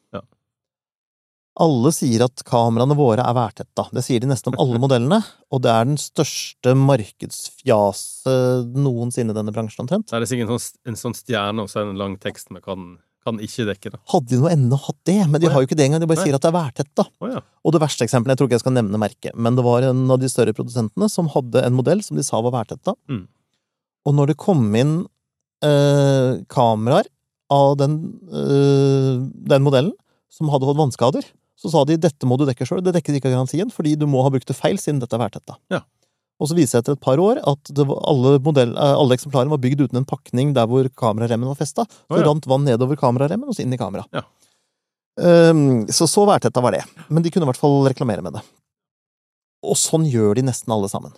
Alle sier at kameraene våre er værtetta. Det sier de nesten om alle modellene, og det er den største markedsfjaset noensinne i denne bransjen, omtrent. Det er sikkert en sånn, en sånn stjerne og så en lang tekst med hva den kan ikke dekke. det. Hadde de nå ennå hatt det, men de oh, ja. har jo ikke det engang. De bare Nei. sier at det er værtetta. Oh, ja. Og det verste eksempelet, jeg tror ikke jeg skal nevne merket, men det var en av de større produsentene som hadde en modell som de sa var værtetta. Mm. Og når det kom inn eh, kameraer av den, eh, den modellen som hadde fått vannskader, så sa de dette må du dekke sjøl, det dekkes ikke av garantien, fordi du må ha brukt det feil siden dette er værtetta. Ja. Og så viser det etter et par år at det var, alle, modell, eh, alle eksemplarene var bygd uten en pakning der hvor kameraremmen var festa. Så oh, ja. rant vann nedover kameraremmen og så inn i kamera. Ja. Um, så så værtetta var det. Men de kunne i hvert fall reklamere med det. Og sånn gjør de nesten alle sammen.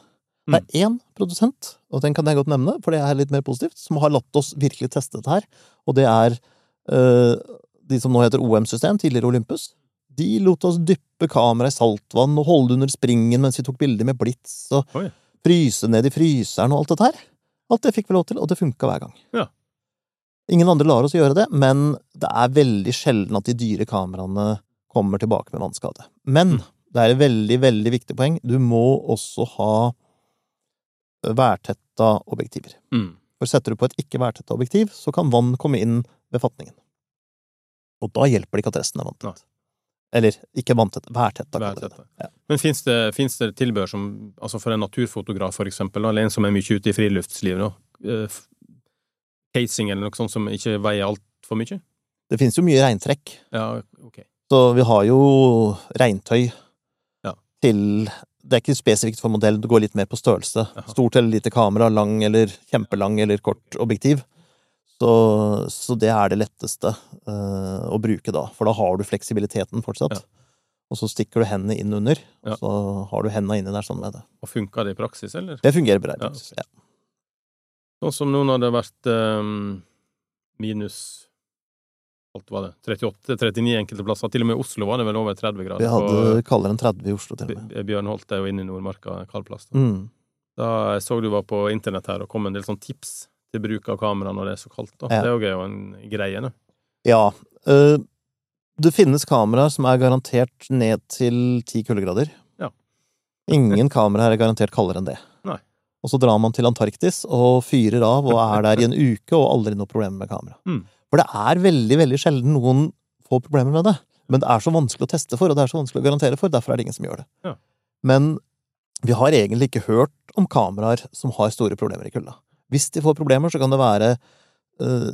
Det er én produsent, og den kan jeg godt nevne, for det er litt mer positivt, som har latt oss virkelig teste dette her, og det er øh, de som nå heter OM-system, tidligere Olympus. De lot oss dyppe kameraet i saltvann og holde det under springen mens vi tok bilder med blits, og Oi. fryse ned i fryseren og alt dette her. Alt det fikk vi lov til, og det funka hver gang. Ja. Ingen andre lar oss gjøre det, men det er veldig sjelden at de dyre kameraene kommer tilbake med vannskade. Men det er et veldig, veldig viktig poeng. Du må også ha værtetta objektiver. Mm. For setter du på et ikke værtetta objektiv, så kan vann komme inn ved fatningen. Og da hjelper det ikke at resten er vanntett. Eller ikke vanntett, værtett. Værtetta. Ja. Men fins det, finnes det tilbehør som Altså for en naturfotograf, for eksempel, eller en som er mye ute i friluftslivet, eh, Casing eller noe sånt som ikke veier altfor mye? Det finnes jo mye regntrekk. Ja, ok. Så vi har jo regntøy Ja. til Det er ikke spesifikt for modell, det går litt mer på størrelse. Aha. Stort eller lite kamera, lang eller kjempelang eller kort objektiv. Så, så det er det letteste eh, å bruke da, for da har du fleksibiliteten fortsatt. Ja. Og så stikker du hendene inn under, Ja. og så har du hendene inni der sånn med det. Og funka det i praksis, eller? Det fungerer bra i Ja. praksis. Ja. Sånn som nå når det har vært um, minus alt var det, 38-39 enkelte plasser. Til og med i Oslo var det vel over 30 grader. Vi hadde kaldere enn 30 i Oslo, til og med. Bjørn Holt er jo inne i Nordmarka, kald plass. Da. Mm. da jeg så du var på internett her og kom med en del sånn tips til bruk av kamera når det er så kaldt. Da. Ja. Det er jo en greie. Da. Ja. Uh, det finnes kameraer som er garantert ned til ti kuldegrader. Ja. Ingen kameraer er garantert kaldere enn det. Nei. Og så drar man til Antarktis og fyrer av og er der i en uke og aldri noe problem med kamera. Mm. For det er veldig, veldig sjelden noen får problemer med det. Men det er så vanskelig å teste for, og det er så vanskelig å garantere for. Derfor er det ingen som gjør det. Ja. Men vi har egentlig ikke hørt om kameraer som har store problemer i kulda. Hvis de får problemer, så kan det være uh,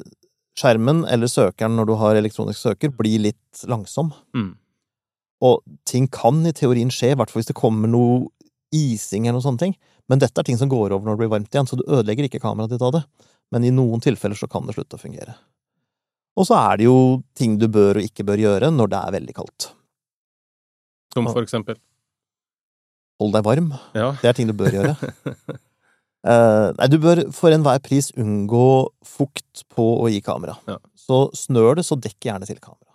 skjermen eller søkeren når du har elektronisk søker, blir litt langsom. Mm. Og ting kan i teorien skje, i hvert fall hvis det kommer noe ising eller noe sånne ting. Men dette er ting som går over når det blir varmt igjen, så du ødelegger ikke kameraet ditt av det. Men i noen tilfeller så kan det slutte å fungere. Og så er det jo ting du bør og ikke bør gjøre når det er veldig kaldt. Som for eksempel. Hold deg varm. Ja. Det er ting du bør gjøre. Eh, nei, du bør for enhver pris unngå fukt på og i kamera. Ja. Så snør det, så dekk gjerne til kamera.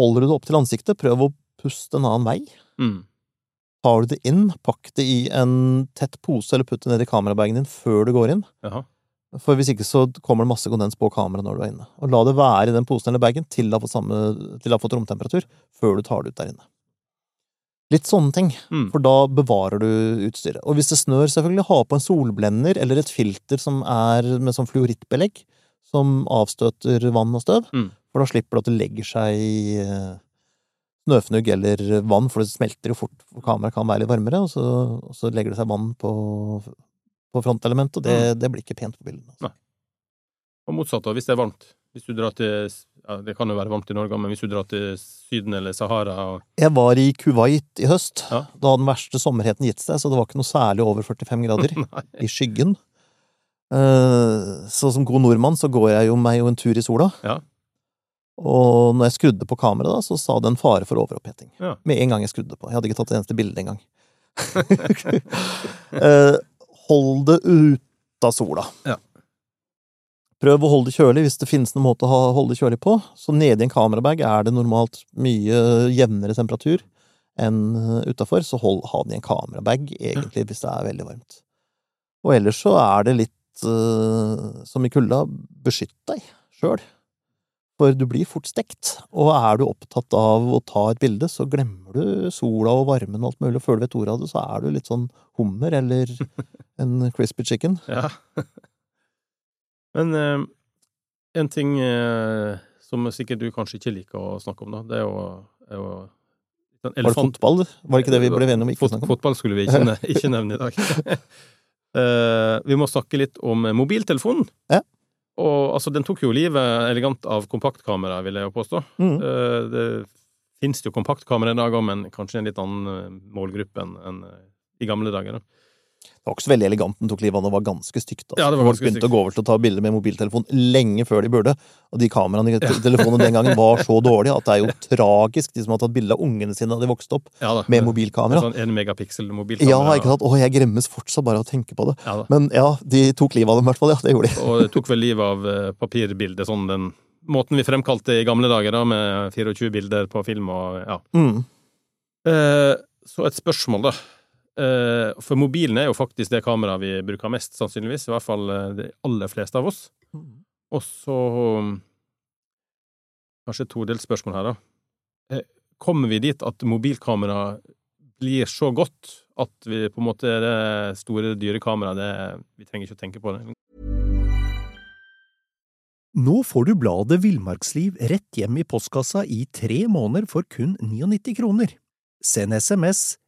Holder du det opp til ansiktet, prøv å puste en annen vei. Mm. Tar du det inn, pakk det i en tett pose, eller putt det ned i kamerabagen din før du går inn. Jaha. For hvis ikke så kommer det masse kondens på kameraet når du er inne. Og la det være i den posen eller bagen til det har fått, samme, til det har fått romtemperatur, før du tar det ut der inne. Litt sånne ting, Mm. for da bevarer du utstyret. Og hvis det snør, selvfølgelig, ha på en solblender eller et filter som er med sånn fluorittbelegg, som avstøter vann og støv. Mm. For da slipper du at det legger seg i snøfnugg eller vann, for det smelter jo fort, for kameraet kan være litt varmere, og så, og så legger det seg vann på, på frontelementet, og det, Mm. det blir ikke pent på bildene. Altså. Og motsatt, hvis det er varmt. Hvis du drar til ja, Det kan jo være varmt i Norge, men hvis du drar til Syden eller Sahara og Jeg var i Kuwait i høst. Ja. Da hadde den verste sommerheten gitt seg, så det var ikke noe særlig over 45 grader i skyggen. Eh, Så som god nordmann så går jeg jo meg jo en tur i sola. Ja. Og når jeg skrudde på kameraet, da, så sa det en fare for overoppheting. Ja. Med en gang jeg skrudde på. Jeg hadde ikke tatt et eneste bilde engang. Eh, Hold det ut av sola. Ja. Prøv å holde det kjølig hvis det finnes noen måte å holde det kjølig på. Så nede i en kamerabag er det normalt mye jevnere temperatur enn utafor, så hold, ha den i en kamerabag, egentlig, hvis det er veldig varmt. Og ellers så er det litt uh, som i kulda, beskytt deg sjøl. For du blir fort stekt, og er du opptatt av å ta et bilde, så glemmer du sola og varmen og alt mulig, og før du vet ordet av det, så er du litt sånn hummer eller en crispy chicken. Ja. Men eh, en ting eh, som sikkert du kanskje ikke liker å snakke om, da, det er jo, er jo Var det fotball? Var det ikke det vi ble enige om ikke å snakke om? Fotball skulle vi ikke, ne ikke nevne i dag. Eh, vi må snakke litt om mobiltelefonen. Ja. Og altså, den tok jo livet elegant av kompaktkamera, vil jeg jo påstå. Mm. Eh, det finnes jo kompaktkamera i dag òg, men kanskje en litt annen eh, målgruppe enn enn, eh, i gamle dager. Da. Det var ikke så veldig elegant den tok livet av, det var ganske stygt. Altså. Ja, det var Folk begynte stygt. å gå over til å ta bilder med mobiltelefon lenge før de burde, og de kameraene i telefonen telefonene den gangen var så dårlige at det er jo tragisk, de som har tatt bilde av ungene sine da de vokste opp Ja, da. med mobilkamera. Sånn en megapiksel mobilkamera. Ja, ikke sant? Å, jeg gremmes fortsatt bare av å tenke på det. Ja. Men ja, de tok livet av dem i hvert fall, ja. Det gjorde de. Og det tok vel livet av eh, papirbildet, sånn den måten vi fremkalte i gamle dager, da, med 24 bilder på film og ja. Mm. Eh, så et spørsmål, da. Eh, for mobilen er jo faktisk det kameraet vi bruker mest, sannsynligvis. I hvert fall eh, de aller fleste av oss. Og så um, Kanskje et todelt spørsmål her, da. Eh, kommer vi dit at mobilkamera blir så godt at vi på en måte er det store, dyre kameraet det, Vi trenger ikke å tenke på det. Nå får du bladet Villmarksliv rett hjem i postkassa i tre måneder for kun 99 kroner. Send SMS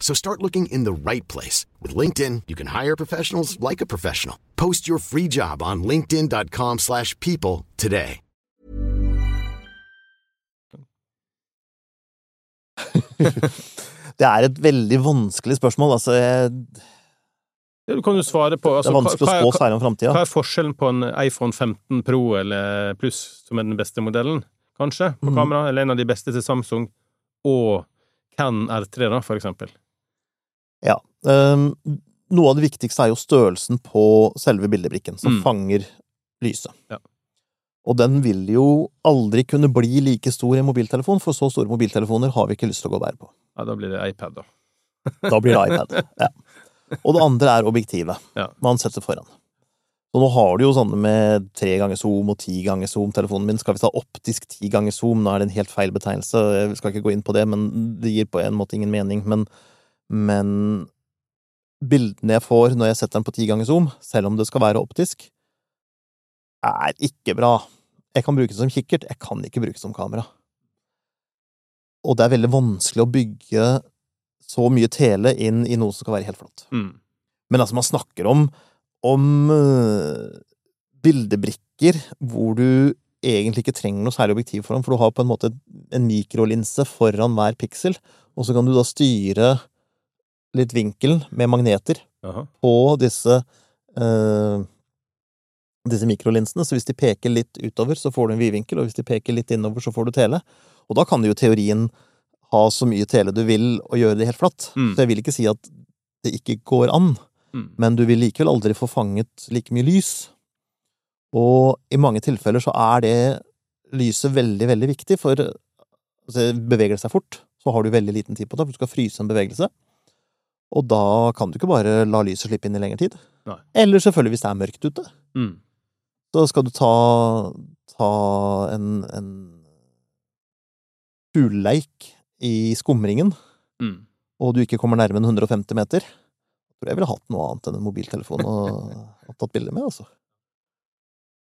So start looking in the right place. With LinkedIn, you can hire professionals like a professional. Post your free job on linkedin.com/people slash people today. Det er et veldig vanskelig spørsmål. Altså, jeg, Du kan jo svare på det altså, er vanskelig å spå særlig om framtida. hva er forskjellen på en iPhone 15 Pro eller Pluss, som er den beste modellen, kanskje, på Mhm. kamera, eller en av de beste til Samsung, og Can R3, da, for eksempel? Ja. Um, noe av det viktigste er jo størrelsen på selve bildebrikken, som Mm. fanger lyset. Ja. Og den vil jo aldri kunne bli like stor i en mobiltelefon, for så store mobiltelefoner har vi ikke lyst til å gå og bære på. Ja, da blir det iPad, da. Da blir det iPad. Ja. Og det andre er objektivet Ja. man setter foran. Så nå har du jo sånne med tre ganger zoom og ti ganger zoom. Telefonen min skal vi ta optisk ti ganger zoom. Nå er det en helt feil betegnelse, jeg skal ikke gå inn på det, men det gir på en måte ingen mening. Men, men bildene jeg får når jeg setter den på ti ganger zoom, selv om det skal være optisk, er ikke bra. Jeg kan bruke det som kikkert, jeg kan ikke bruke det som kamera. Og det er veldig vanskelig å bygge så mye tele inn i noe som skal være helt flatt. Mm. Men altså, man snakker om, om øh, bildebrikker hvor du egentlig ikke trenger noe særlig objektiv foran, for du har på en måte en mikrolinse foran hver piksel, og så kan du da styre litt vinkel med magneter Aha. på disse eh, disse mikrolinsene, så hvis de peker litt utover, så får du en vidvinkel, og hvis de peker litt innover, så får du tele. Og da kan du jo teorien ha så mye tele du vil, og gjøre det helt flatt. Mm. Så jeg vil ikke si at det ikke går an, Mm. men du vil likevel aldri få fanget like mye lys. Og i mange tilfeller så er det lyset veldig, veldig viktig, for altså, beveger det seg fort, så har du veldig liten tid på det, for du skal fryse en bevegelse. Og da kan du ikke bare la lyset slippe inn i lengre tid. Nei. Eller selvfølgelig hvis det er mørkt ute. Mm. Så skal du ta, ta en, en fugleleik i skumringen, Mm. og du ikke kommer nærmere enn 150 meter, tror jeg ville hatt noe annet enn en mobiltelefon og, og tatt bilde med, altså.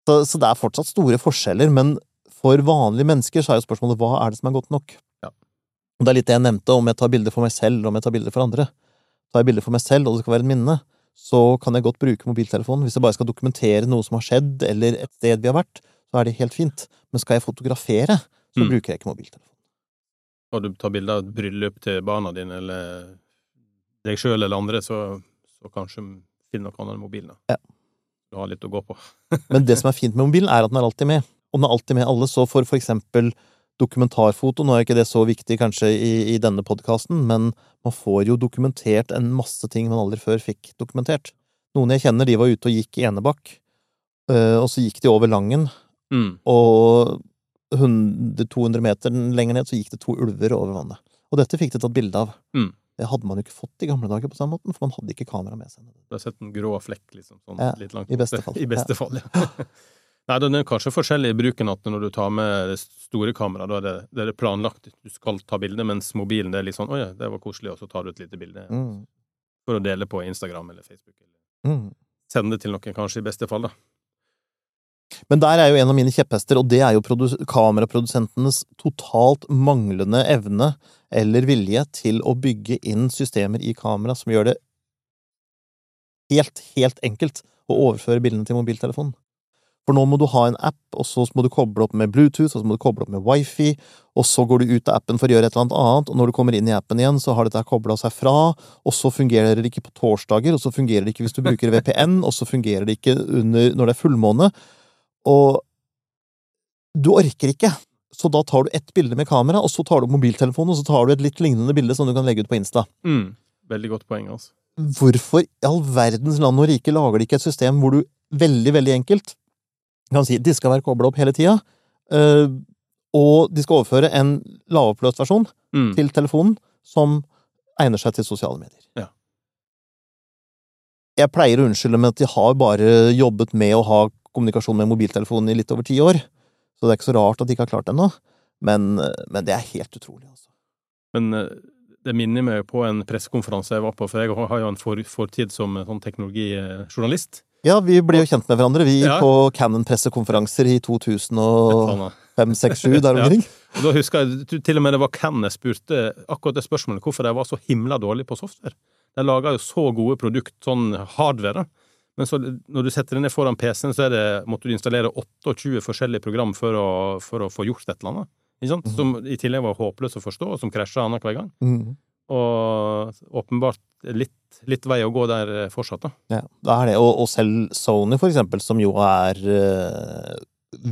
Så, så det er fortsatt store forskjeller, men for vanlige mennesker så er jo spørsmålet hva er det som er godt nok? Ja. Og det er litt det jeg nevnte, om jeg tar bilder for meg selv, om jeg tar bilder for andre. Tar jeg bilder for meg selv, og det skal være et minne, så kan jeg godt bruke mobiltelefonen. Hvis jeg bare skal dokumentere noe som har skjedd, eller et sted vi har vært, så er det helt fint. Men skal jeg fotografere, så Mm. bruker jeg ikke mobiltelefon. Og du tar bilde av et bryllup til barna dine, eller deg sjøl eller andre, så, så kanskje finn noe annet enn mobilen. da. Ja. Du har litt å gå på. Men det som er fint med mobilen, er at den er alltid med. Og den er alltid med alle, så for for eksempel dokumentarfoto, nå er ikke det så viktig kanskje i, i denne podkasten, men man får jo dokumentert en masse ting man aldri før fikk dokumentert. Noen jeg kjenner, de var ute og gikk i Enebakk, øh, og så gikk de over Langen, Mm. og 100-200 meter lenger ned så gikk det to ulver over vannet. Og dette fikk de tatt bilde av. Mm. Det hadde man jo ikke fått i gamle dager på samme måten, for man hadde ikke kamera med seg. Du har sett en grå flekk, liksom. Sånn, Ja, litt langt i beste fall. I beste fall, ja. Nei, den er kanskje forskjellig i bruken at når du tar med det store kameraet, da er det, det er planlagt, du skal ta bilde, mens mobilen det er litt sånn 'Å ja, det var koselig', og så tar du et lite bilde Mm. for å dele på Instagram eller Facebook. Eller Mm. sende det til noen, kanskje, i beste fall, da. Men der er jo en av mine kjepphester, og det er jo kameraprodusentenes totalt manglende evne eller vilje til å bygge inn systemer i kamera som gjør det helt, helt enkelt å overføre bildene til mobiltelefonen. For nå må du ha en app, og så må du koble opp med Bluetooth, og så må du koble opp med wifi, og så går du ut av appen for å gjøre et eller annet og når du kommer inn i appen igjen, så har dette kobla seg fra, og så fungerer det ikke på torsdager, og så fungerer det ikke hvis du bruker VPN, og så fungerer det ikke under, når det er fullmåne, og du orker ikke. Så da tar du ett bilde med kamera, og så tar du mobiltelefonen, og så tar du et litt lignende bilde som du kan legge ut på Insta. Mm. Veldig godt poeng, altså. Hvorfor i all verdens land og rike lager de ikke et system hvor du veldig, veldig enkelt kan si de skal være kobla opp hele tida, øh, og de skal overføre en lavoppløst versjon Mm. til telefonen som egner seg til sosiale medier. Ja. Jeg pleier å unnskylde med at de har bare jobbet med å ha kommunikasjon med mobiltelefonen i litt over ti år, så det er ikke så rart at de ikke har klart det ennå, men, men det er helt utrolig, altså. Men eh, det minner meg på en pressekonferanse jeg var på, for jeg har jo en fortid som eh, sånn teknologijournalist. Ja, vi ble jo kjent med hverandre, vi, Ja. på Cannon-pressekonferanser i 2005-2006-2007, der omkring. Ja. da husker jeg til og med det var Cannon jeg spurte akkurat det spørsmålet, hvorfor de var så himla dårlige på software. De lager jo så gode produkt, sånn hardware, da. men så når du setter deg ned foran PC-en, så det, måtte du installere 28 forskjellige program for å, for å få gjort et eller annet. Sant? Som i tillegg var håpløst å forstå, og som krasja annenhver gang. Mm. Og åpenbart litt, litt vei å gå der eh, fortsatt, da. Ja, det er det. Og, og selv Sony, for eksempel, som jo er uh,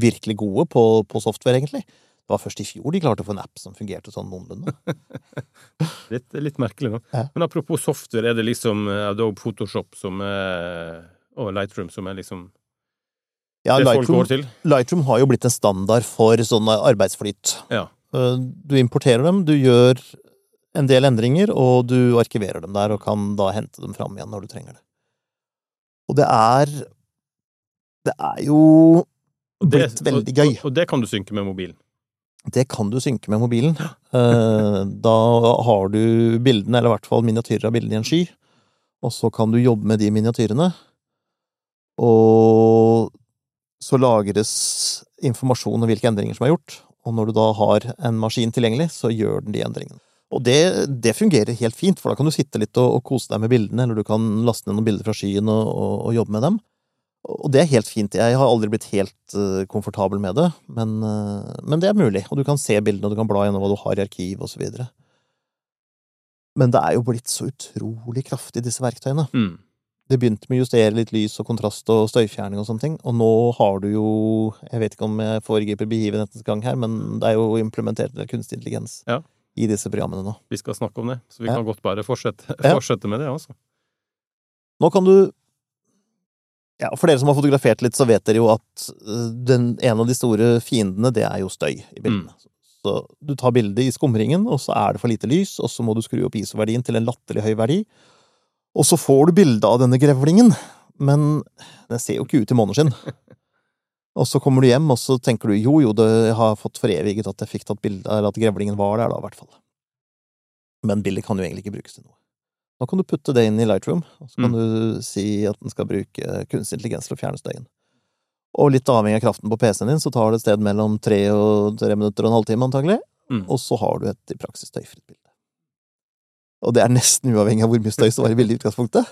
virkelig gode på, på software, egentlig. Det var først i fjor de klarte å få en app som fungerte sånn noenlunde. Litt, litt merkelig, da. Ja. Men apropos software, er det liksom eh, Adobe Photoshop som er Og Lightroom som er liksom Ja, det folk går til? Lightroom har jo blitt en standard for sånn arbeidsflyt. Ja. Du importerer dem, du gjør en del endringer, og du arkiverer dem der, og kan da hente dem fram igjen når du trenger det. Og det er Det er jo blitt Det- veldig gøy. Og, og det kan du synke med mobilen. Det kan du synke med mobilen. Eh, Da har du bildene, eller i hvert fall miniatyrer av bildene i en sky, og så kan du jobbe med de miniatyrene. Og så lagres informasjon om hvilke endringer som er gjort, og når du da har en maskin tilgjengelig, så gjør den de endringene. Og det, det fungerer helt fint, for da kan du sitte litt og, og kose deg med bildene, eller du kan laste ned noen bilder fra skyen og, og, og jobbe med dem. Og det er helt fint. Jeg har aldri blitt helt uh, komfortabel med det, men, uh, men det er mulig. Og du kan se bildene, og du kan bla gjennom hva du har i arkiv, og så videre. Men det er jo blitt så utrolig kraftig, disse verktøyene. Mm. Det begynte med å justere litt lys og kontrast og støyfjerning og sånne ting, og nå har du jo Jeg vet ikke om jeg foregriper begivenhetens gang her, men det er jo implementert kunstig intelligens Ja. I disse programmene nå. Vi skal snakke om det, så vi Ja. kan godt bare fortsette, fortsette med det, altså. Nå kan du Ja, for dere som har fotografert litt, så vet dere jo at øh, den, en av de store fiendene, det er jo støy i bildene. Så du tar bildet i skumringen, og så er det for lite lys, og så må du skru opp ISO-verdien til en latterlig høy verdi. Og så får du bilde av denne grevlingen, men den ser jo ikke ut i måneskinn. Og så kommer du hjem, og så tenker du jo, jo, det, har fått foreviget at jeg fikk tatt bilde, eller at grevlingen var der, da, i hvert fall. Men bildet kan jo egentlig ikke brukes til noe. Nå kan du putte det inn i Lightroom, og så kan Mm. du si at den skal bruke kunstig intelligens til å fjerne støyen. Og litt avhengig av kraften på PC-en din, så tar det et sted mellom tre og tre minutter og en halvtime, antagelig. Mm. Og så har du et i praksis støyfritt bilde. Og det er nesten uavhengig av hvor mye støy som var i bildet i utgangspunktet.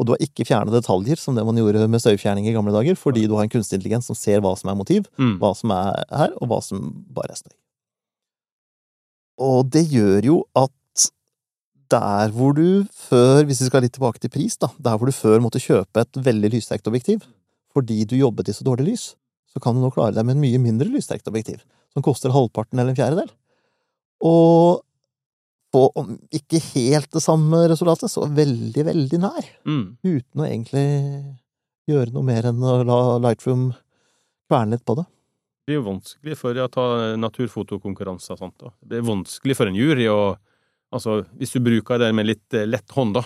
Og du har ikke fjernet detaljer, som det man gjorde med støyfjerning i gamle dager, fordi du har en kunstig intelligens som ser hva som er motiv, Mm. hva som er her, og hva som bare er støy. Og det gjør jo at der hvor du før, hvis vi skal litt tilbake til pris, da, der hvor du før måtte kjøpe et veldig lyssterkt objektiv, fordi du jobbet i så dårlig lys, så kan du nå klare deg med en mye mindre lyssterkt objektiv, som koster halvparten eller en fjerdedel. Og få om ikke helt det samme resultatet, så veldig, veldig nær, Mm. uten å egentlig gjøre noe mer enn å la Lightroom kverne litt på det. Det blir jo vanskelig for å ta naturfotokonkurranser og sånt. Da. Det er vanskelig for en jury å Altså, hvis du bruker det med litt eh, lett hånd, da.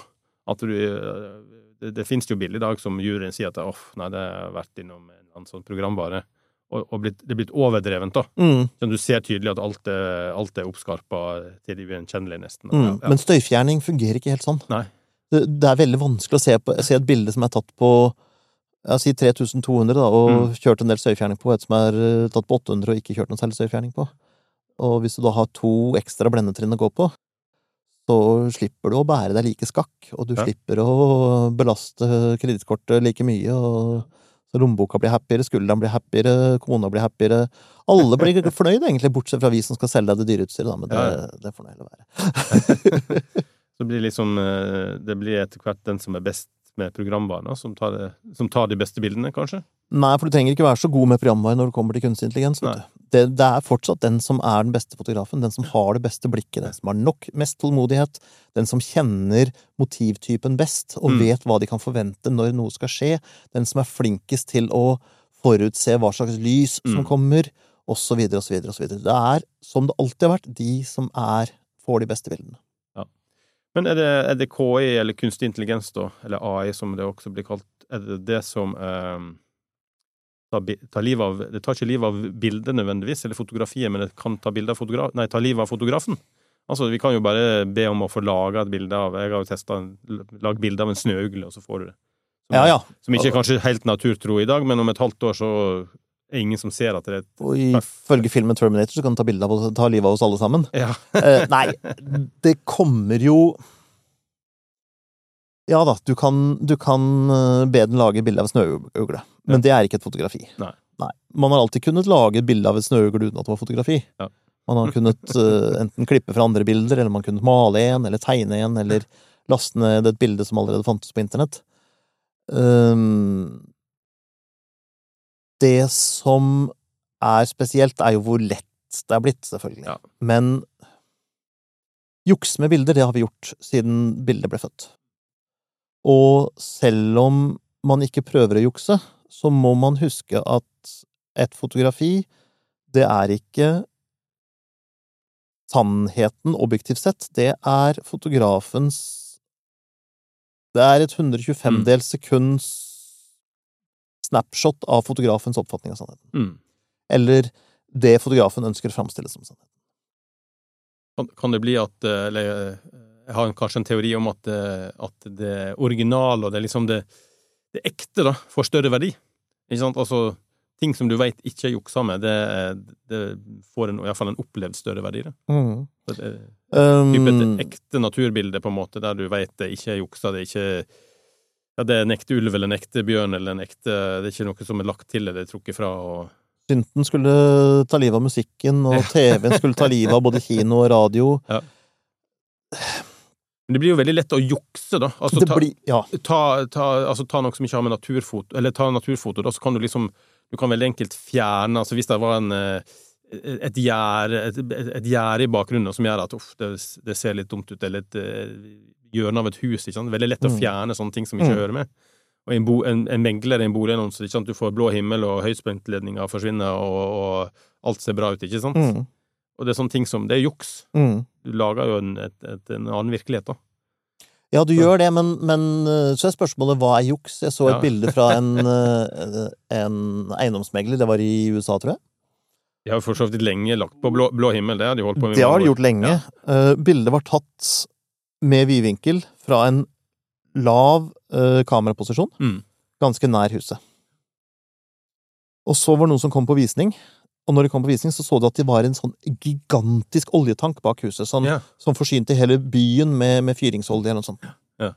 At du eh, Det, det finnes jo bilder i dag som juryen sier at nei, det har vært innom en sånn programvare. Og, og blitt, det er blitt overdrevent, da. Mm. Så du ser tydelig at alt er, alt er oppskarpa til det ugjenkjennelige, nesten. Mm. Ja. Men støyfjerning fungerer ikke helt sånn. Nei. Det, det er veldig vanskelig å se, på, se et bilde som er tatt på jeg si 3200, da, og Mm. kjørt en del støyfjerning på, et som er eh, tatt på 800 og ikke kjørt noe særlig støyfjerning på. Og hvis du da har to ekstra blendetrinn å gå på, så slipper du å bære deg like skakk, og du Ja. slipper å belaste kredittkortet like mye, og lommeboka blir happiere, skulderen blir happiere, kona blir happiere. Alle blir fornøyd, egentlig, bortsett fra vi som skal selge deg det dyre utstyret, men det, Ja, det får nå heller være. Så blir liksom eh, Det blir etter hvert den som er best med programvaren, som tar, som tar de beste bildene, kanskje? Nei, for du trenger ikke være så god med programvare når det kommer til kunstig intelligens. Det, det er fortsatt den som er den beste fotografen, den som har det beste blikket, den som har nok mest tålmodighet, den som kjenner motivtypen best og Mm. vet hva de kan forvente når noe skal skje, den som er flinkest til å forutse hva slags lys som Mm. kommer, så videre og så videre. Det er, som det alltid har vært, de som er får de beste bildene. Men er det, er det KI, eller kunstig intelligens, da, eller AI som det også blir kalt, er det det som eh, tar, tar livet av Det tar ikke livet av bildet nødvendigvis, eller fotografiet, men det kan ta, av fotogra nei, ta livet av fotografen? Altså, vi kan jo bare be om å få laga et bilde av Jeg har jo testa Lag bilde av en snøugle, og så får du det. Som, Ja, ja. som ikke er kanskje helt naturtro i dag, men om et halvt år så er ingen som ser at det er et Og ifølge filmen Terminator så kan du ta bilde av oss, ta livet av oss alle sammen. Ja. Eh, nei, det kommer jo Ja da, du kan, du kan eh, be den lage bilde av en snøugle, men det er ikke et fotografi. Nei. Man har alltid kunnet lage bilde av et snøugle uten at det var fotografi. Ja. Man har kunnet uh, enten klippe fra andre bilder, eller man kunne male en, eller tegne en, eller laste ned et bilde som allerede fantes på internett. Um, det som er spesielt, er jo hvor lett det er blitt, selvfølgelig. Ja. Men juks med bilder, det har vi gjort siden bildet ble født. Og selv om man ikke prøver å jukse, så må man huske at et fotografi, det er ikke sannheten objektivt sett, det er fotografens Det er et 125-dels sekunds snapshot av fotografens oppfatning av sannheten. Mm. Eller det fotografen ønsker å framstille som sannheten. Kan, kan det bli at eh, Eller eh, jeg har kanskje en teori om at, eh, at det originale og det liksom det, det ekte da, får større verdi. Ikke sant? Altså, ting som du veit ikke er juksa med, det, det får en, i hvert fall en opplevd større verdi. Da. Mm. Så det, typ et Um, ekte naturbilde, på en måte, der du veit det ikke er juksa, det er ikke ja, det er en ekte ulv eller en ekte bjørn eller en ekte Det er ikke noe som er lagt til eller trukket fra. og synten skulle ta livet av musikken, og TV-en skulle ta livet av både kino og radio. Men Men det blir jo veldig lett å jukse, da. Altså, ta, blir, ja, ta, ta, altså, ta noe som ikke har med naturfoto Eller ta naturfoto, da, så kan du liksom Du kan veldig enkelt fjerne Altså, hvis det var en eh, et gjerde et, et gjerde i bakgrunnen som gjør at uff, det, det ser litt dumt ut, eller et uh, hjørne av et hus. ikke sant? Veldig lett å Mm. fjerne sånne ting som ikke Mm. hører med. Og en, bo, en, en megler i en boligannonse, ikke sant? du får blå himmel, og høyspentledninger forsvinner, og, og alt ser bra ut, ikke sant? mm, Og det er sånne ting som Det er juks. mm. Du lager jo en, et, et, en annen virkelighet, da. Ja, du gjør det, men, men eh, så er spørsmålet hva er juks? Jeg så et Ja. bilde fra en, eh, en eiendomsmegler, det var i USA, tror jeg. De har for så vidt lenge lagt på blå, blå himmel, det har de holdt på med. Det har de gjort lenge. Eh, bildet var tatt med vidvinkel fra en lav eh, kameraposisjon, Mm. ganske nær huset. Og så var det noen som kom på visning, og når de kom på visning, så så du at det var en sånn gigantisk oljetank bak huset, sånn, yeah. som forsynte hele byen med, med fyringsolje eller noe sånt. Yeah.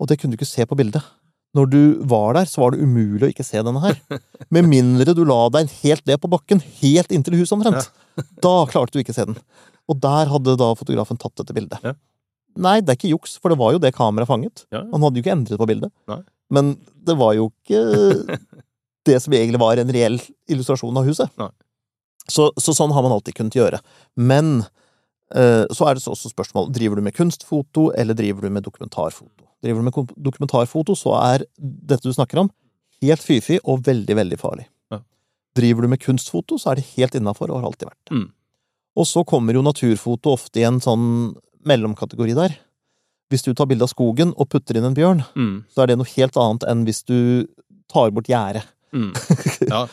Og det kunne du ikke se på bildet. Når du var der, så var det umulig å ikke se denne her. Med mindre du la deg helt ned på bakken, helt inntil huset omtrent. Da klarte du ikke å se den. Og der hadde da fotografen tatt dette bildet. Nei, det er ikke juks, for det var jo det kameraet fanget. Ja. Han hadde jo ikke endret på bildet. Nei. Men det var jo ikke det som egentlig var en reell illustrasjon av huset. Så, så sånn har man alltid kunnet gjøre. Men eh, så er det også spørsmål driver du med kunstfoto, eller driver du med dokumentarfoto. Driver du med dokumentarfoto, så er dette du snakker om, helt fy-fy og veldig, veldig farlig. Ja. Driver du med kunstfoto, så er det helt innafor og har alltid vært det. Mm. Og så kommer jo naturfoto ofte i en sånn mellomkategori der. Hvis du tar bilde av skogen og putter inn en bjørn, Mm. så er det noe helt annet enn hvis du tar bort gjerdet. Mm. Ja.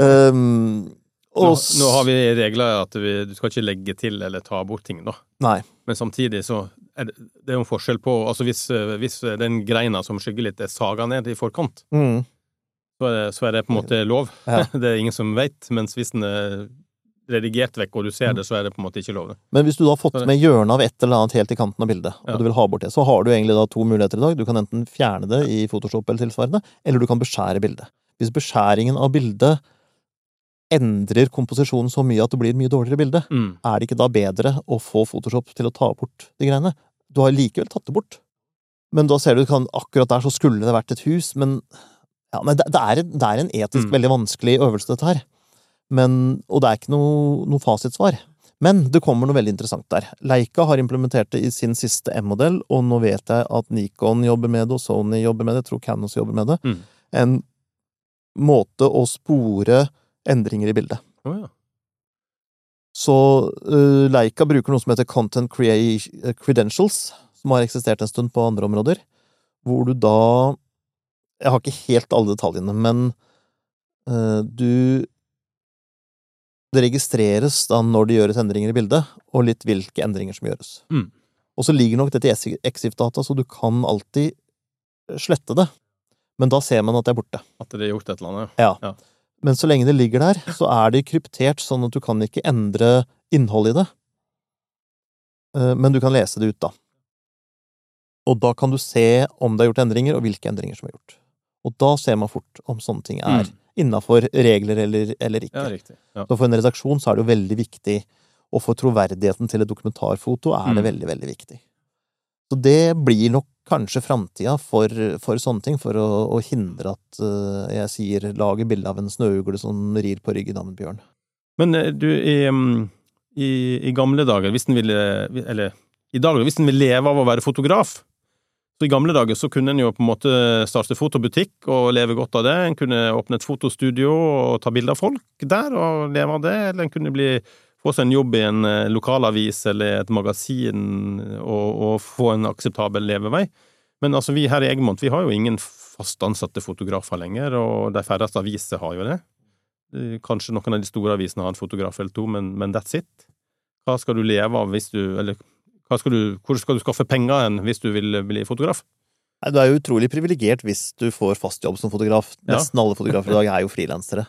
um, Nå, nå har vi regler at vi, du skal ikke legge til eller ta bort ting, da. Nei. Men samtidig så er det, det er jo en forskjell på Altså hvis, eh, hvis den greina som skygger litt, er saga ned i forkant, Mm, så er, det, så er det på en måte lov. Ja. Det er ingen som veit. Mens hvis den er redigert vekk, og du ser det, så er det på en måte ikke lov. Men hvis du da har fått med hjørnet av et eller annet helt i kanten av bildet, og Ja. du vil ha bort det, så har du egentlig da to muligheter i dag. Du kan enten fjerne det i Photoshop eller tilsvarende, eller du kan beskjære bildet. Hvis beskjæringen av bildet endrer komposisjonen så mye at det blir et mye dårligere bilde, Mm. er det ikke da bedre å få Photoshop til å ta bort de greiene? Du har likevel tatt det bort. Men da ser du kan, akkurat der så skulle det vært et hus, men ja, nei, det, det, er, en- det er en etisk Mm. veldig vanskelig øvelse, dette her. Men, og det er ikke noe, noe fasitsvar. Men det kommer noe veldig interessant der. Leica har implementert det i sin siste M-modell, og nå vet jeg at Nikon jobber med det, og Sony jobber med det, jeg tror Canon jobber med det. Mm. En måte å spore endringer i bildet. Oh, ja. Så uh, Leica bruker noe som heter Content Credentials, som har eksistert en stund på andre områder, hvor du da Jeg har ikke helt alle detaljene, men uh, du Det registreres da når det gjøres endringer i bildet, og litt hvilke endringer som gjøres. Mm. Og så ligger nok dette i Exif-data, så du kan alltid slette det. Men da ser man at det er borte. At det er gjort et eller annet. Ja. Ja. Men så lenge det ligger der, så er det kryptert, sånn at du kan ikke endre innholdet i det. Eh, Men du kan lese det ut, da. Og da kan du se om det er gjort endringer, og hvilke endringer som er gjort. Og da ser man fort om sånne ting er Mm. innafor regler eller, eller ikke. Ja, riktig. Ja. Så for en redaksjon så er det jo veldig viktig, og for troverdigheten til et dokumentarfoto er det Mm. veldig, veldig viktig. Så det blir nok kanskje framtida for, for sånne ting, for å, å hindre at uh, jeg sier lager bilde av en snøugle som rir på ryggen av en bjørn. Men eh, du, i, mm, i, i gamle dager, hvis den ville Eller i dag, hvis den vil leve av å være fotograf så I gamle dager så kunne en jo på en måte starte fotobutikk og leve godt av det. En kunne åpne et fotostudio og ta bilder av folk der og leve av det. Eller en kunne bli, få seg en jobb i en eh, lokalavis eller et magasin og, og få en akseptabel levevei. Men altså, vi her i Egmont vi har jo ingen fast ansatte fotografer lenger, og de færreste aviser har jo det. Eh, Kanskje noen av de store avisene har en fotograf eller to, men, men that's it. Hva skal du leve av hvis du Eller skal du, hvor skal du skaffe penger hen hvis du vil bli fotograf? Nei, Du er jo utrolig privilegert hvis du får fast jobb som fotograf. Ja. Nesten alle fotografer i dag er jo frilansere.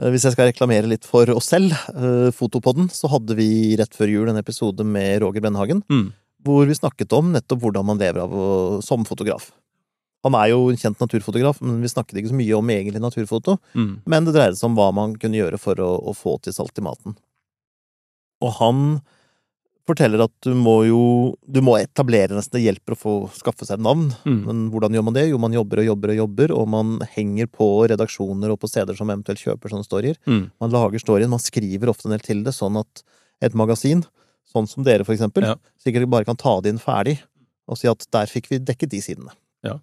Eh, Hvis jeg skal reklamere litt for oss selv, eh, Fotopodden, så hadde vi rett før jul en episode med Roger Brennhagen, Mm. hvor vi snakket om nettopp hvordan man lever av å, som fotograf. Han er jo en kjent naturfotograf, men vi snakket ikke så mye om egentlig naturfoto. Mm. Men det dreide seg om hva man kunne gjøre for å, å få til salt i maten. Og han forteller at du må jo Du må etablere nesten, det hjelper å få skaffe seg et navn. Mm. Men hvordan gjør man det? Jo, man jobber og jobber og jobber, og man henger på redaksjoner og på steder som eventuelt kjøper sånne storyer. Mm. Man lager storyen, man skriver ofte en del til det, sånn at et magasin, sånn som dere for eksempel, Ja. sikkert bare kan ta det inn ferdig og si at der fikk vi dekket de sidene. Ja.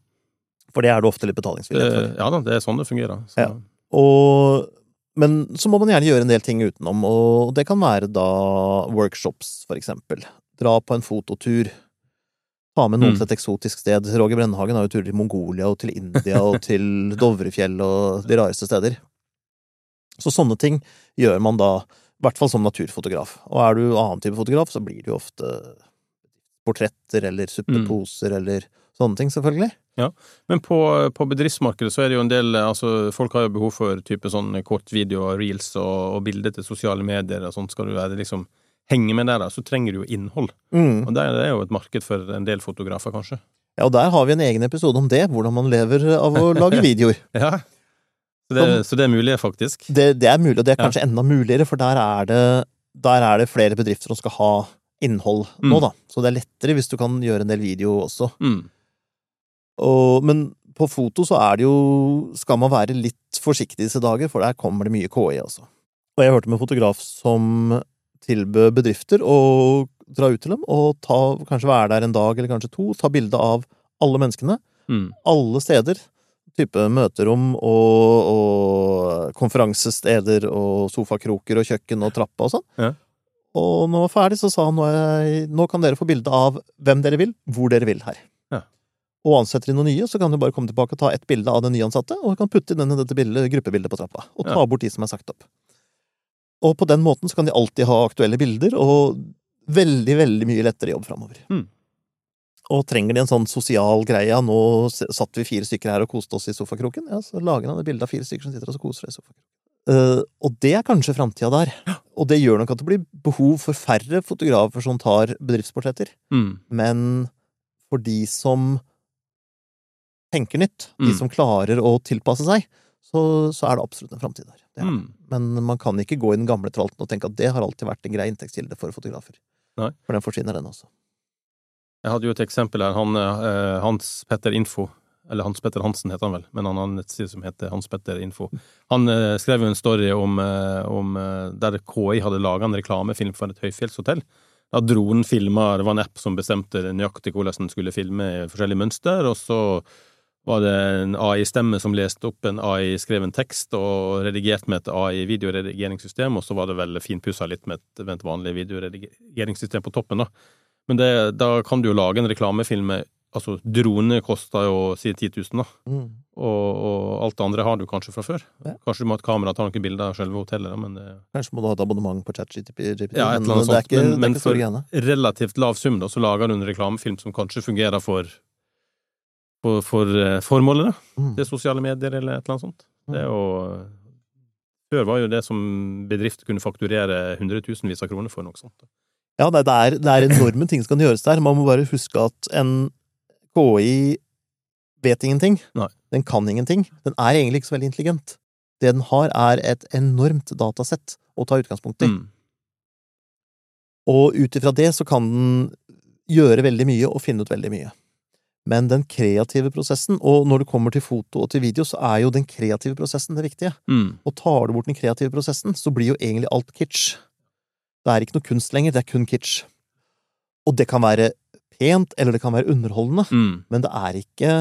For det er det ofte litt betalingsvillighet for. Ja da, det er sånn det fungerer. Så. Ja. Og, men så må man gjerne gjøre en del ting utenom, og det kan være da workshops, for eksempel. Dra på en fototur. Ta med noen Mm. til et eksotisk sted. Roger Brennhagen har jo turer til Mongolia og til India og til Dovrefjell og de rareste steder. Så sånne ting gjør man da, i hvert fall som naturfotograf. Og er du annen type fotograf, så blir det jo ofte portretter eller suppeposer eller sånne ting, selvfølgelig. Ja, Men på, på bedriftsmarkedet så er det jo en del altså Folk har jo behov for type sånn kortvideo, reels og, og bilder til sosiale medier og sånt. Skal du være liksom henge med der, da, så trenger du jo innhold. Mm. Og det er jo et marked for en del fotografer, kanskje. Ja, og der har vi en egen episode om det, hvordan man lever av å lage videoer. Ja. Så det, så det er mulig, faktisk. Det, det er mulig, og det er Ja. kanskje enda muligere, for der er det, der er det flere bedrifter som skal ha innhold nå, Mm. da. Så det er lettere hvis du kan gjøre en del video også. Mm. Og, men på foto så er det jo Skal man være litt forsiktig disse dager, for der kommer det mye KI, altså. Og jeg hørte med en fotograf som tilbød bedrifter å dra ut til dem og ta, kanskje være der en dag eller kanskje to, ta bilde av alle menneskene, Mm. alle steder. Type møterom og, og konferansesteder og sofakroker og kjøkken og trappa og sånn. Ja. Og når han var ferdig, så sa han nå, jeg, nå kan dere få bilde av hvem dere vil, hvor dere vil her. Og ansetter de noen nye, så kan du bare komme tilbake og ta et bilde av den nyansatte, og kan putte inn dette bildet, gruppebildet på trappa, og ta Ja. bort de som er sagt opp. Og på den måten så kan de alltid ha aktuelle bilder, og veldig, veldig mye lettere jobb framover. Mm. Og trenger de en sånn sosial greie, ja, nå satt vi fire stykker her og koste oss i sofakroken, ja, så lager han et bilde av fire stykker som sitter og koser seg i sofakroken. Uh, og det er kanskje framtida der. Og det gjør nok at det blir behov for færre fotografer som tar bedriftsportretter. Mm. Men for de som tenker nytt, de Mm. som klarer å tilpasse seg, så, så er det absolutt en framtid der. Er. Mm. Men man kan ikke gå i den gamle tralten og tenke at det har alltid vært en grei inntektskilde for fotografer. Nei. For den forsvinner, den også. Jeg hadde jo et eksempel her. Han, eh, Hans Petter Info, eller Hans Petter Hansen heter han vel, men han har en nettside som heter Hans Petter Info. Han eh, skrev jo en story om, eh, om eh, der KI hadde laga en reklamefilm for et høyfjellshotell. Da dronen filma, det var en app som bestemte nøyaktig hvordan den skulle filme i forskjellige mønster, og så var det en AI-stemme som leste opp en AI-skreven tekst og redigert med et AI-videoredigeringssystem, og så var det vel finpussa litt med et, med et vanlig videoredigeringssystem på toppen, da. Men det, da kan du jo lage en reklamefilm med Altså, drone koster jo si 10 000, da. Mm. Og, og alt det andre har du kanskje fra før. Ja. Kanskje du må ha et kamera og ta noen bilder av selve hotellet, da, men det, Kanskje må du ha et abonnement på ChatGPT, Ja, men, men det er ikke, Men- det men er ikke store for- relativt lav sum, da, så lager du en reklamefilm som kanskje fungerer for for, for eh, formålet, da. Mm. Til sosiale medier eller et eller annet sånt. Det er jo Før var jo det som bedrift kunne fakturere hundretusenvis av kroner for noe sånt. da. Ja, det det er, det er enorme ting som kan gjøres der. Man må bare huske at en KI vet ingenting. Nei. Den kan ingenting. Den er egentlig ikke så veldig intelligent. Det den har, er et enormt datasett å ta utgangspunkt i. Mm. Og ut ifra det så kan den gjøre veldig mye og finne ut veldig mye. Men den kreative prosessen, og når det kommer til foto og til video, så er jo den kreative prosessen det viktige. Mm. Og tar du bort den kreative prosessen, så blir jo egentlig alt kitsch. Det er ikke noe kunst lenger, det er kun kitsch. Og det kan være pent, eller det kan være underholdende, Mm. men det er ikke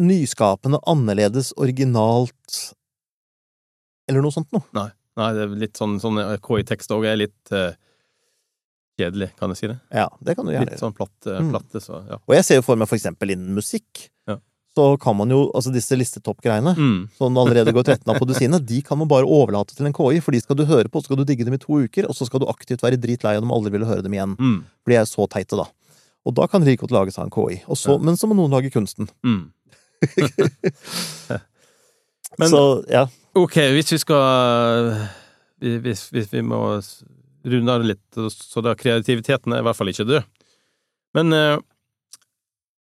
nyskapende, annerledes, originalt eller noe sånt noe. Nei, det er litt sånn, sånn KI-tekst òg er litt eh, kjedelig, kan jeg si det? Ja, det kan du gjerne Litt sånn platte, Mm. så ja. Og jeg ser jo for meg for eksempel innen musikk, Ja. så kan man jo, altså disse listetopp-greiene, Mm. som allerede går 13 av på dusinet, de kan man bare overlate til en KI, for de skal du høre på, så skal du digge dem i to uker, og så skal du aktivt være dritlei av dem aldri ville høre dem igjen. Mm. For de er så teite, da. Og da kan Rikot like godt lages av en KI. Og så, Ja. Men så må noen lage kunsten. Mm. Men- så ja. Ok, hvis vi skal Hvis, hvis vi må det litt, så da kreativiteten er i hvert fall ikke død. Men eh,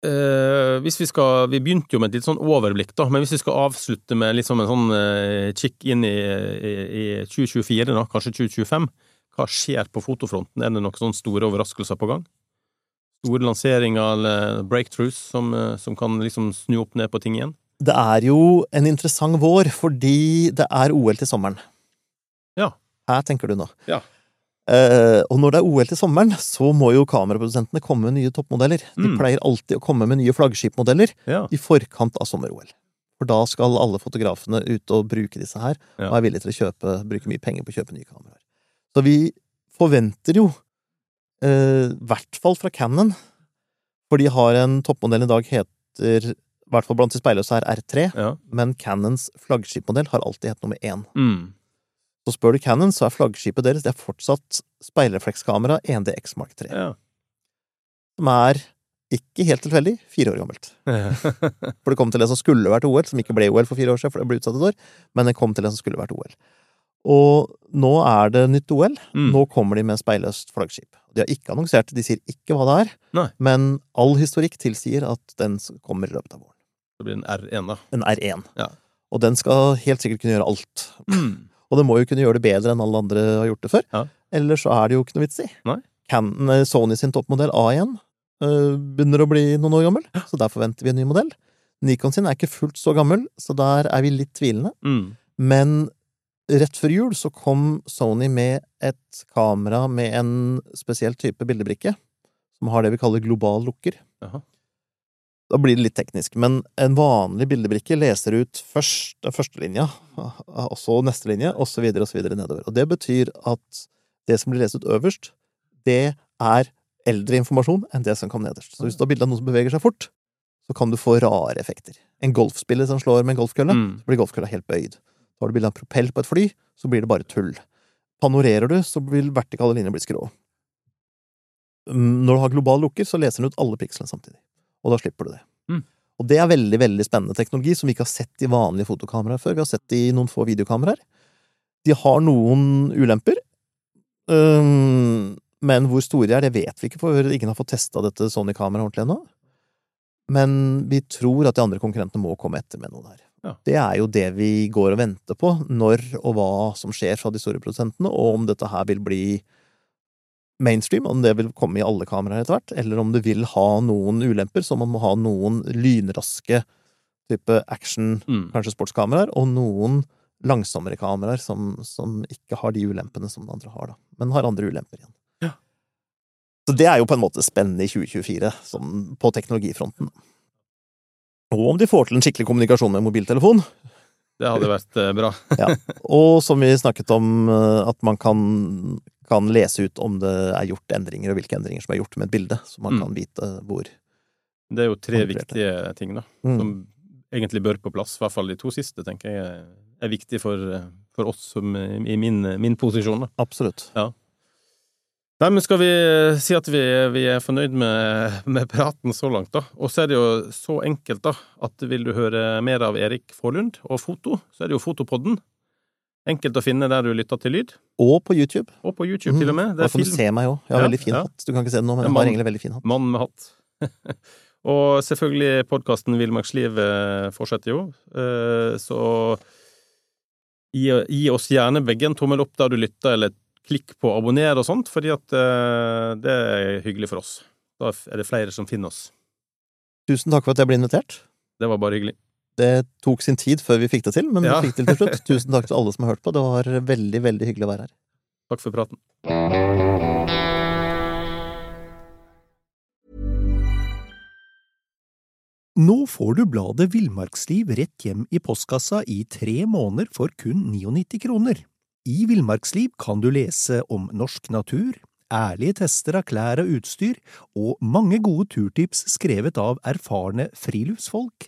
eh, hvis vi skal Vi begynte jo med et litt sånn overblikk, da, men hvis vi skal avslutte med liksom en sånn eh, kikk inn i, i, i 2024, da, kanskje 2025, hva skjer på fotofronten? Er det noen sånne store overraskelser på gang? Store lanseringer eller breakthroughs som, eh, som kan liksom snu opp ned på ting igjen? Det er jo en interessant vår, fordi det er OL til sommeren. Ja. Her tenker du nå. Ja. Eh, og når det er OL til sommeren, så må jo kameraprodusentene komme med nye toppmodeller. De Mm. pleier alltid å komme med nye flaggskipmodeller Ja. i forkant av sommer-OL. For da skal alle fotografene ut og bruke disse her, Ja. og er villige til å kjøpe, bruke mye penger på å kjøpe nye kameraer. Så vi forventer jo, i uh, hvert fall fra Cannon, for de har en toppmodell i dag heter, i hvert fall blant de speilløse her, R3, ja. men Cannons flaggskipmodell har alltid hett nummer én. Mm. Så spør du Cannon, så er flaggskipet deres det er fortsatt speilreflekskamera 1DX Mark 3, ja. som er ikke helt tilfeldig fire år gammelt. For det kom til det som skulle vært OL, som ikke ble OL for fire år siden, for det ble utsatt et år, men det kom til det som skulle vært OL. Og nå er det nytt OL. Mm. Nå kommer de med speilløst flaggskip. De har ikke annonsert, de sier ikke hva det er, Nei. men all historikk tilsier at den kommer i løpet av våren. Det blir en R1, da. En R1. Ja. Og den skal helt sikkert kunne gjøre alt. Mm. Og det må jo kunne gjøre det bedre enn alle andre har gjort det før. Ja. Ellers så er det jo ikke noe vits i. Eh, Sony sin toppmodell A1 eh, begynner å bli noen år gammel, så der forventer vi en ny modell. Nikon sin er ikke fullt så gammel, så der er vi litt tvilende. Mm. Men rett før jul så kom Sony med et kamera med en spesiell type bildebrikke, som har det vi kaller global lukker. Jaha. Da blir det litt teknisk, men en vanlig bildebrikke leser ut først den første linja, og så neste linje, og så videre og så videre nedover. Og det betyr at det som blir lest ut øverst, det er eldre informasjon enn det som kom nederst. Så hvis du har bilde av noen som beveger seg fort, så kan du få rare effekter. En golfspiller som slår med en golfkølle, Mm. så blir golfkølla helt bøyd. Har du bilde av en propell på et fly, så blir det bare tull. Panorerer du, så vil vertikale linjer bli skrå. Mm, Når du har global lukker, så leser den ut alle pikslene samtidig. Og da slipper du det. Mm. Og det er veldig veldig spennende teknologi som vi ikke har sett i vanlige fotokameraer før. Vi har sett det i noen få videokameraer. De har noen ulemper. um, men hvor store de er, det vet vi ikke, for ingen har fått testa dette Sony-kameraet ordentlig ennå. Men vi tror at de andre konkurrentene må komme etter med noe der. Ja. Det er jo det vi går og venter på, når og hva som skjer fra de store produsentene, og om dette her vil bli mainstream, om det vil komme i alle kameraer etter hvert, eller om det vil ha noen ulemper, så man må ha noen lynraske type action, Mm. kanskje sportskameraer, og noen langsommere kameraer som, som ikke har de ulempene som de andre har, da, men har andre ulemper igjen. Ja. Så det er jo på en måte spennende i 2024, sånn på teknologifronten. Og om de får til en skikkelig kommunikasjon med mobiltelefon, Det hadde vært bra. bra. og som vi snakket om, eh, at man kan, kan lese ut om det er gjort endringer, og hvilke endringer som er gjort med et bilde, så man Mm. kan vite hvor. Det er jo tre viktige ting, da. Mm. Som egentlig bør på plass. I hvert fall de to siste, tenker jeg er- viktige for, for oss som i min, min posisjon, da. Absolutt. Nei, men skal vi si at vi, vi er fornøyd med, med praten så langt, da? Og så er det jo så enkelt, da, at vil du høre mer av Erik Forlund og foto, så er det jo Fotopodden. Enkelt å finne der du lytter til lyd. Og på YouTube. Og på YouTube, til og med. Det Da kan du se meg òg. Jeg har Ja, veldig fin ja. hatt. Du kan ikke se den nå, men jeg har egentlig veldig fin hatt. Mann med hatt. og selvfølgelig podkasten Villmarksliv eh, fortsetter jo, eh, så gi, gi oss gjerne begge en tommel opp der du lytter, eller klikk på abonner og sånt, fordi at eh, det er hyggelig for oss. Da er det flere som finner oss. Tusen takk for at jeg ble invitert. Det var bare hyggelig. Det tok sin tid før vi fikk det til, men Ja. vi fikk det til til slutt. Tusen takk til alle som har hørt på. Det var veldig, veldig hyggelig å være her. Takk for praten. Nå får du bladet Villmarksliv rett hjem i postkassa i tre måneder for kun 99 kroner. I Villmarksliv kan du lese om norsk natur, ærlige tester av klær og utstyr, og mange gode turtips skrevet av erfarne friluftsfolk,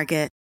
Target.